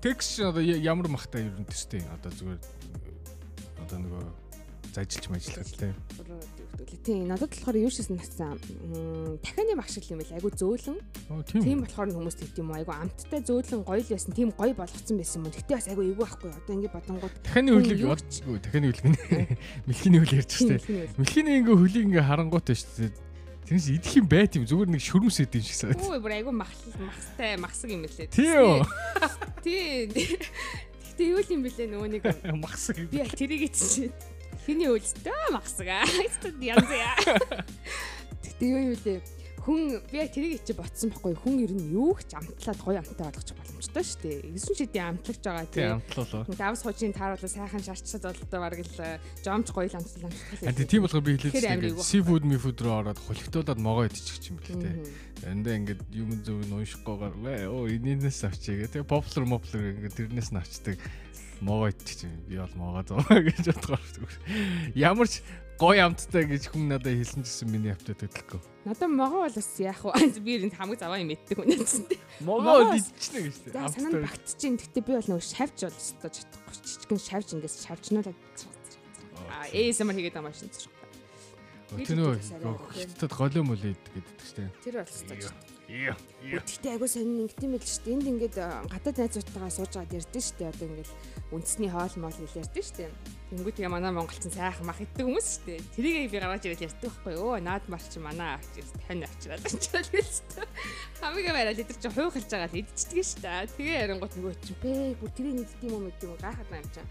Speaker 2: Texture одоо ямар махтай ер нь төстэй одоо зүгээр одоо нөгөө зажилч мажилах тийм.
Speaker 1: Тийм надад болохоор юу шийсэн натсан дахианы багш шиг юм байл айгу зөөлөн. Тийм болохоор хүмүүс тэгт юм айгу амттай зөөлөн гоё л байсан. Тийм гоё болгоцсон байсан юм. Гэтэ бас айгу эвгүй байхгүй. Одоо ингэ бодонгууд
Speaker 2: дахианы хөлийг бодчихгүй. Дахианы хөлийг мэлхиний хөл ярьж штэ. Мэлхиний ингээ хөлийг ингээ харангуйтай штэ. Тэрнээс идэх юм байт юм зүгээр нэг шүрмс идэв шиг санаад.
Speaker 1: Ой бүр айгу махстай махсаг юм лээ.
Speaker 2: Тийм.
Speaker 1: Тийм. Гэтэ юу юм бэлээ нөгөө нэг
Speaker 2: Махсаг.
Speaker 1: би тэрийг чинь хиний үйлдэлтэй махсага. Янз яа. Тэгтээ юу юм бэлээ хүн би яг тэрийг чи ботсон байхгүй хүн ер нь юу ч амтлаад гоё амттай болгочих боломжтой шүү дээ. Эсэн шидийн амтлагч байгаа
Speaker 2: Тийм амтлуулаа.
Speaker 1: Давс хожийн тааруулаа сайхан шарчсад болтой бараг л жомч гоё л амтлал амтлал.
Speaker 2: А тийм болохоор би хэлээд seafood мифуд руу ороод холигтуулаад могоо идчих юм бэл тээ. Эндээ ингээд юм зөв нь уншихгүйгээр вэ оо энэнээс авчиг. Тэгээ popular popular ингээд тэрнээс нь авчдаг могоо идчих юм. Би бол могоо зовоо гэж бодгоор. Ямар ч гоё амттай гэж хүн надад хэлсэн гэсэн миний автад төлөхгүй.
Speaker 1: Надад могоо бол бас яах вэ? Би энэ хамаг заваа юм иддэг хүн юм.
Speaker 2: Могоо
Speaker 1: Могоо-
Speaker 2: идчихнэ гэж тээ.
Speaker 1: За санаа нь багтчихин. Гэтэ би бол нөгөө шавж бол өстой чадахгүй. Жижигэн шавж ингээс шавжнуулаад аа ASMR хийгээд байгаа машин зэрэг.
Speaker 2: Тэр
Speaker 1: сайн
Speaker 2: хөлтөд голоо мөл иддэг гэдэг чинь.
Speaker 1: Тэр бол өстой.
Speaker 2: Яа.
Speaker 1: Гэхдээ айгуу сонин ингэт юм л шүү дээ. Энд ингээд гадаад найзуудтайгаа сууж байгаад ярьдэн шүү дээ. Одоо ингээд үндэсний хоол моол хэл ярьдэн шүү дээ. Тэнгүүд тэгээ манай монголчин сайхан мах иддэг хүмүүс шүү дээ. Тэрийг би гаргаж ирээд ярьдаг байхгүй юу? Наад марч манай авч яст тань авчираад очиад гэлээ. Хамгийн барайл идэр чи хуйхалж байгаа л идчихдэг шүү дээ. Тэгээ ярингууд нөгөө чи бэ бүр тэрийг нэгдэг юм уу мэддэг юм гайхаад байгаа юм чам.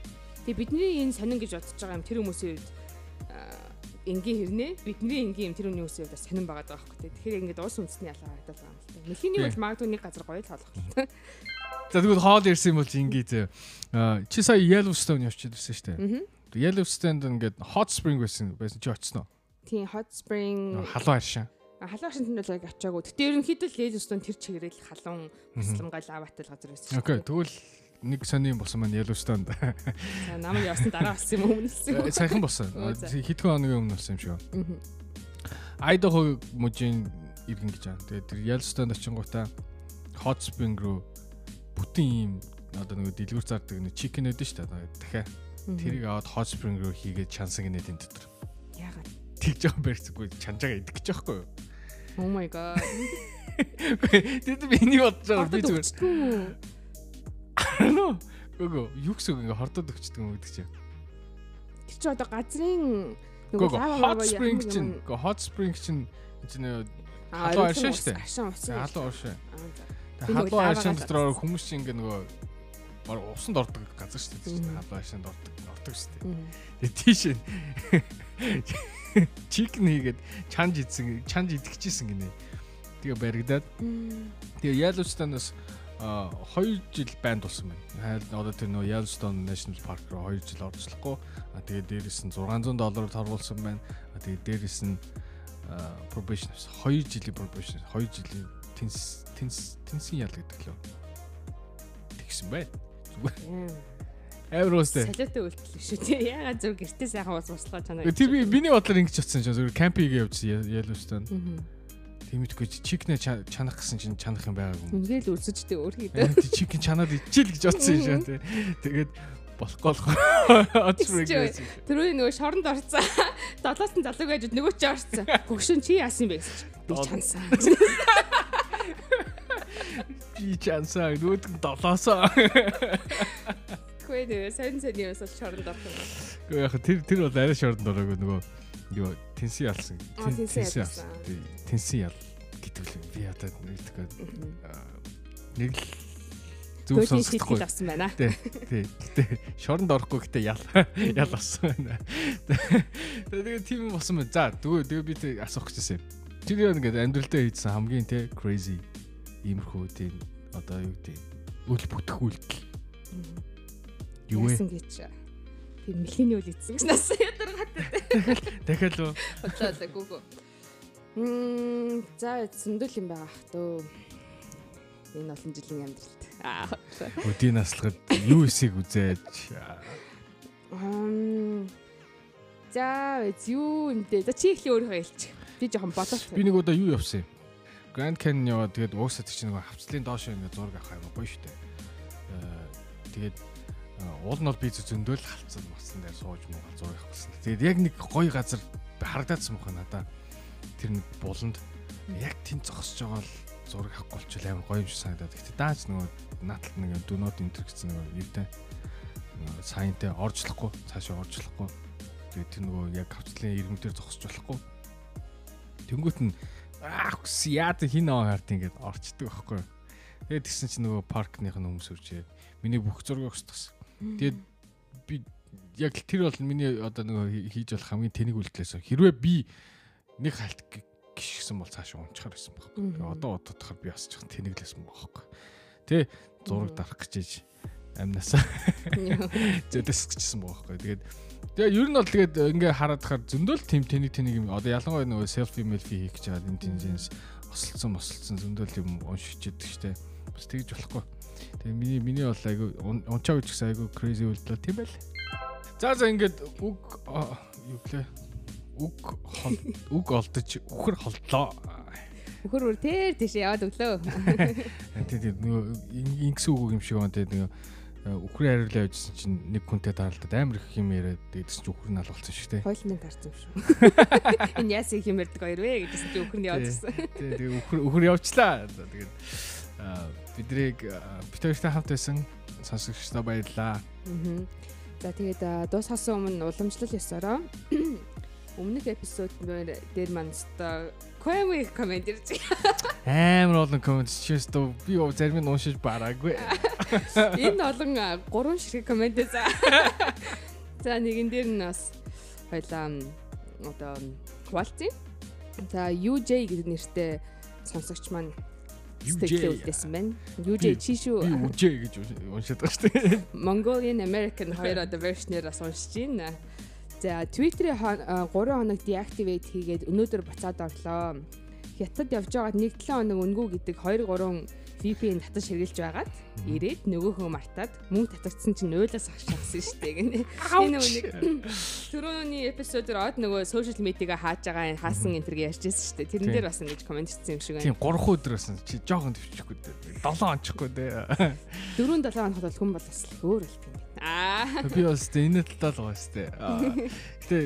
Speaker 1: Тэгээ бидний энэ сонин гэж бодож байгаа юм тэр хүмүүсийн үед энгийн хэрнээ бидний энгийн юм тэр үний үсээ бас сонирн байгаа даа байхгүй. Тэгэхээр ингээд уус үндэсний ялгаа харагдаад байгаа юм л та. Мөхийн бол магадгүй нэг газар гоё л тоолох.
Speaker 2: За тэгвэл хоол ирсэн юм бол ингээ. Аа, Чи сая Yellowstone явж ирсэн шүү дээ.
Speaker 1: Аа.
Speaker 2: Yellowstone-д ингээд hot spring байсан байсан чи очсон уу?
Speaker 1: Тийм hot spring
Speaker 2: Халуун аршин.
Speaker 1: халуун шинтэн бол яг очиагүй. Гэтэ ерөнхийдөө л Yellowstone тэр чигээрэл халуун бусламгай лаватай л газар байсан.
Speaker 2: Окей, тэгвэл нэг сони юм болсон маань Yellowstone.
Speaker 1: За намайг явсан дараа болсон юм өмнөсөн.
Speaker 2: Саяхан болсон. Хэдхэн хоногийн өмнө болсон юм шиг. Idaho мужийн иргэн гэж байна. Тэгээд тэр Yellowstone очингуудаа hot spring руу бүтэн ийм одоо нэг дэлгүүр зардаг нэг chicken өдөн шүү дээ. Дахиад тэрийг аваад hot spring руу хийгээд чансаг нэ энэ дотор.
Speaker 1: яагаад?
Speaker 2: Тэгж байгаа барьцгүй чанжаага идэх гэж байхгүй юу?
Speaker 1: Oh my god.
Speaker 2: Тэд миний бодож байгаа би зүгээр.
Speaker 1: Зүгээр.
Speaker 2: Нөө. Гөө юу гэсэн үг ингээ хордоод өгчдөг юм гэдэг чинь.
Speaker 1: Тэр чи одоо газрын
Speaker 2: Гөө
Speaker 1: лава
Speaker 2: hot spring чинь
Speaker 1: юм?
Speaker 2: гөө hot spring чинь чинь халуун аршин.
Speaker 1: Аршин ус. юм.
Speaker 2: халуун
Speaker 1: за.
Speaker 2: Тэгээ
Speaker 1: нөгөө
Speaker 2: халуун аршин дотор хүмүүс чинь ингээ нөгөө усанд ордог газар шүү дээ. Халуун аршинд ордог ордог шүү дээ. Тэгээ тийш чикен хийгээд чанж идсэн чанж идчихсэн гинэ. Тэгээ баригдаад тэгээ Yellowstone-оос 2 жил банд болсон байна. Одоо тэр нөгөө Yellowstone National Park руу 2 жил орцлохгүй. А тэгээ дээрэс нь 600 доллараар торгуулсан байна. А тэгээ дээрэс нь а, probation 2 жилийн probation 2 жилийн тенс тенс тенсийн ял гэдэг лөө. Тэгсэн байна. Амар уустай.
Speaker 1: Солиотой үйлдэл шүү дээ. Ягаад зөв гэртээ сайхан ус услаа чанаа.
Speaker 2: Тэр би миний бодлоор ингэж утсан чинь зөвхөн кампинг явжсан Yellowstone.
Speaker 1: Мгм.
Speaker 2: Чи чикнэ ча- чанах гэсэн чинь чанах юм байгаагүй.
Speaker 1: Үнгээл үлсэжтэй өөрхийдөө.
Speaker 2: Э, Ти чикен чанаад ичээл гэж бодсон юм шиг тий. Тэгээд болохгүй болох.
Speaker 1: Чи-
Speaker 2: байсан.
Speaker 1: Тэрүүний нөгөө шоронд орцсон. Долоос нь залууг байж нөгөө чи орцсон. Хөгшин чи яасан бэ гэж. Би
Speaker 2: Дол-
Speaker 1: чансан.
Speaker 2: Би чансаа нь долоосоо.
Speaker 1: Нэ сайн сайн юмс бол шоронд орсон.
Speaker 2: Гэхдээ тэр тэр бол арай шордонд ороогүй нөгөө юу тенси ялсан.
Speaker 1: Тенси ялсан.
Speaker 2: Тенси ял гэдэг л би ядаад нэгдэхгүй нэг л зүг сонсохгүй.
Speaker 1: авсан байна.
Speaker 2: Тий. Тий. Гэтэ шоронд орохгүй гэтээ ял ял болсон байна. Тэгээд тийм болсон байна. За тэгвэл тэгээ би тэг асуух гэжсэн юм. Тэр яг ингээд амьдралдаа хийсэн хамгийн те crazy иймэрхүү тийм одоо юу гэдэг үл бүтэх үйлдэл юу вэ?
Speaker 1: Яасан гэж. Би мэлхийний үл ийдсэн гэж нас ядаргаад
Speaker 2: Дахиад л
Speaker 1: бодлоо гүгөө. Мм за зөндөл юм байгаа ах төө. Энэ олон жилийн амьдралд. Аа.
Speaker 2: өдийн наслахад юу эсийг үзээж
Speaker 1: За юу нэ. За чи ихлэ өөрийнхөө хэлчих. Би жоохон бодоод.
Speaker 2: би нэг удаа юу явсан юм. Grand Canyon яваад тэгээд уусаад чинь нэг хавцлын доош ингээд зураг авах юм гоё штэ. Аа тэгээд аа, уул нь бол би зөндөөл халцсан мацсан дээр сууж муу зураг авах гэсэн. Тэгээд яг нэг гоё газар харагдаадсан мөхөө надаа. Тэр нэг буланд яг тэнд зогсож байгаа л зураг авахгүй болчихвол амар гоё юм шиг санагдаад. Гэтэ дааж нөгөө нааталт нэг дөнөд энтер гэсэн нөгөө юутай сайнтай оржлохгүй цаашаа оржлохгүй. Тэгээд тэр нөгөө яг хавцлын иргэмдэр зогсож болохгүй. Тэнгүүт нь аа хүс яад хин аа харт ингээд орчдөг байхгүй. Тэгээд тэгсэн чинь нөгөө паркных нь хүмүүс үржээ. Миний бүх зургийг өсчихсөн. Тэгээд би яг тэр бол миний одоо нөгөө хийж болох хамгийн тэнэг үйлдэлээс хэрвээ би нэг халт гიშгсэн бол цаашаа унчаар байсан байхгүй. Тэгээ одоо бодохоор би бас жоохон тэнэглэсэн байхгүй. Тэ зураг дарах гэж амнасаа зөдөс гэжсэн байхгүй. Тэгээд тэгээ ер нь бол тэгээд ингээ хараад хахаар зөндөл тим тэнэг тэнэг юм. Одоо ялангуяа нөгөө селфи мелфи хийх гэж байгаа интеллиженс осолцсон осолцсон зөндөл юм уншиж идэх штэ. Бас тэгж болохгүй. Тэгээ миний миний бол айгу унчаа гэж гэсэн айгу crazy үйлдэл тийм байл. За за ингээд үг юу гэлээ үг үг олдож үхэр холдлоо.
Speaker 1: Үхэр үр тэр тийш яваад өглөө.
Speaker 2: Тийм тийм нөгөө ингэсэн үг юм шиг байна тийм нөгөө үхрийн хариулаа явжсэн чинь нэг хүнтэй таарлаад амар их юм яриад тэгсэн чинь үхэр нь алгуулсан шүү дээ.
Speaker 1: Хойлны тарцсан шүү. Энэ яас их юм ярьдаг хоёр вэ гэжсэн чинь явжсан.
Speaker 2: Тийм тийм үхэр үхэр явчлаа. Тэгээд бидрийг битэртэй хамт байсан сонсогчдоо баярлаа.
Speaker 1: За тэгээд дуусгасан өмнө уламжлал ёсороо өмнөх эпизод дээр маань өстой Коми комент ирж
Speaker 2: амар олон комент чиээс дөө би зарим нь уншиж бараагүй.
Speaker 1: Энэ олон гурван ширхэг комент за. За нэгэн дээр нь бас хоёлаа одоо хуваалцъя. За UJ гэдэг нэртэй сонсогч маань сэтгэлээ үлдээсэн байна. UJ чи шүү.
Speaker 2: Би UJ гэж уншаад байгаа шүү дээ.
Speaker 1: Mongolian American хоёр одоо вершнээр бас уншиж байна. За Twitter-ийн 3 хоног deactivate хийгээд өнөөдөр буцаад орлоо. Хятад явж байгаад 1-7 хоног өнгөө гэдэг 2 3 VPN татаж хэрэгжилж байгаад ирээд нөгөөхөө мартаад мөнгө татагдсан чинь уйлаас ахшаасан шүү дээ гэнэ. Энэ үнийг түрүүний эпизодоор од нөгөө сошиал медиагаа хааж байгаа хаасан энэ төргээ ярьжсэн шүү дээ. Тэрэн дээр бас ингэж комент хийсэн юм шиг
Speaker 2: байна. Тийм 3 өдөр байсан чи жоохон төвчихгүй дээ. 7 ончихгүй дээ.
Speaker 1: 4 7 хоногт бол хүн бол бас өөр болт юм.
Speaker 2: Аа. Би бас энэ талаа л байгаа шүү дээ. Гэтэ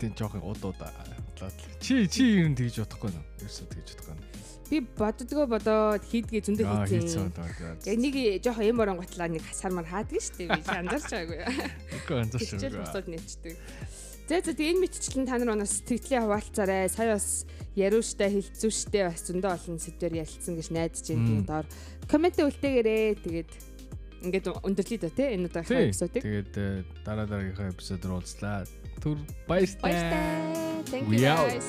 Speaker 2: тийм жоохон удаа удаа. Чи чи ер нь тэгж бодохгүй нөө? Ерөөсөө тэгж бодохгүй нөө?
Speaker 1: Би боддгоо бодоод хийдгээ зөндөө хийсэн. Яг нэг жоохон юм борон готлаа нэг хасармаар хаадаг шүү дээ. Би анзаарч байгаагүй.
Speaker 2: Үгүй анзаарч байгаагүй.
Speaker 1: Хичээл босоод нэтчдэг. За за тэгээ энэ мэтчлэн та нар унаас сэтгэлээ хуваалцаарай. Сая бас яриуштай хилцүүштэй бас зөндөө олон сэдвэр ярилцсан гэж найдаж байна. Доор коммент үлдээгээрэй. Тэгээд ингээд өндөрлөе да тий энэ удаагийн эпизодыг.
Speaker 2: Тэгээд э, дараа дараагийнхаа эпизодоор уулзлаа. Түр баяртай.
Speaker 1: Баяртай. Thank you guys.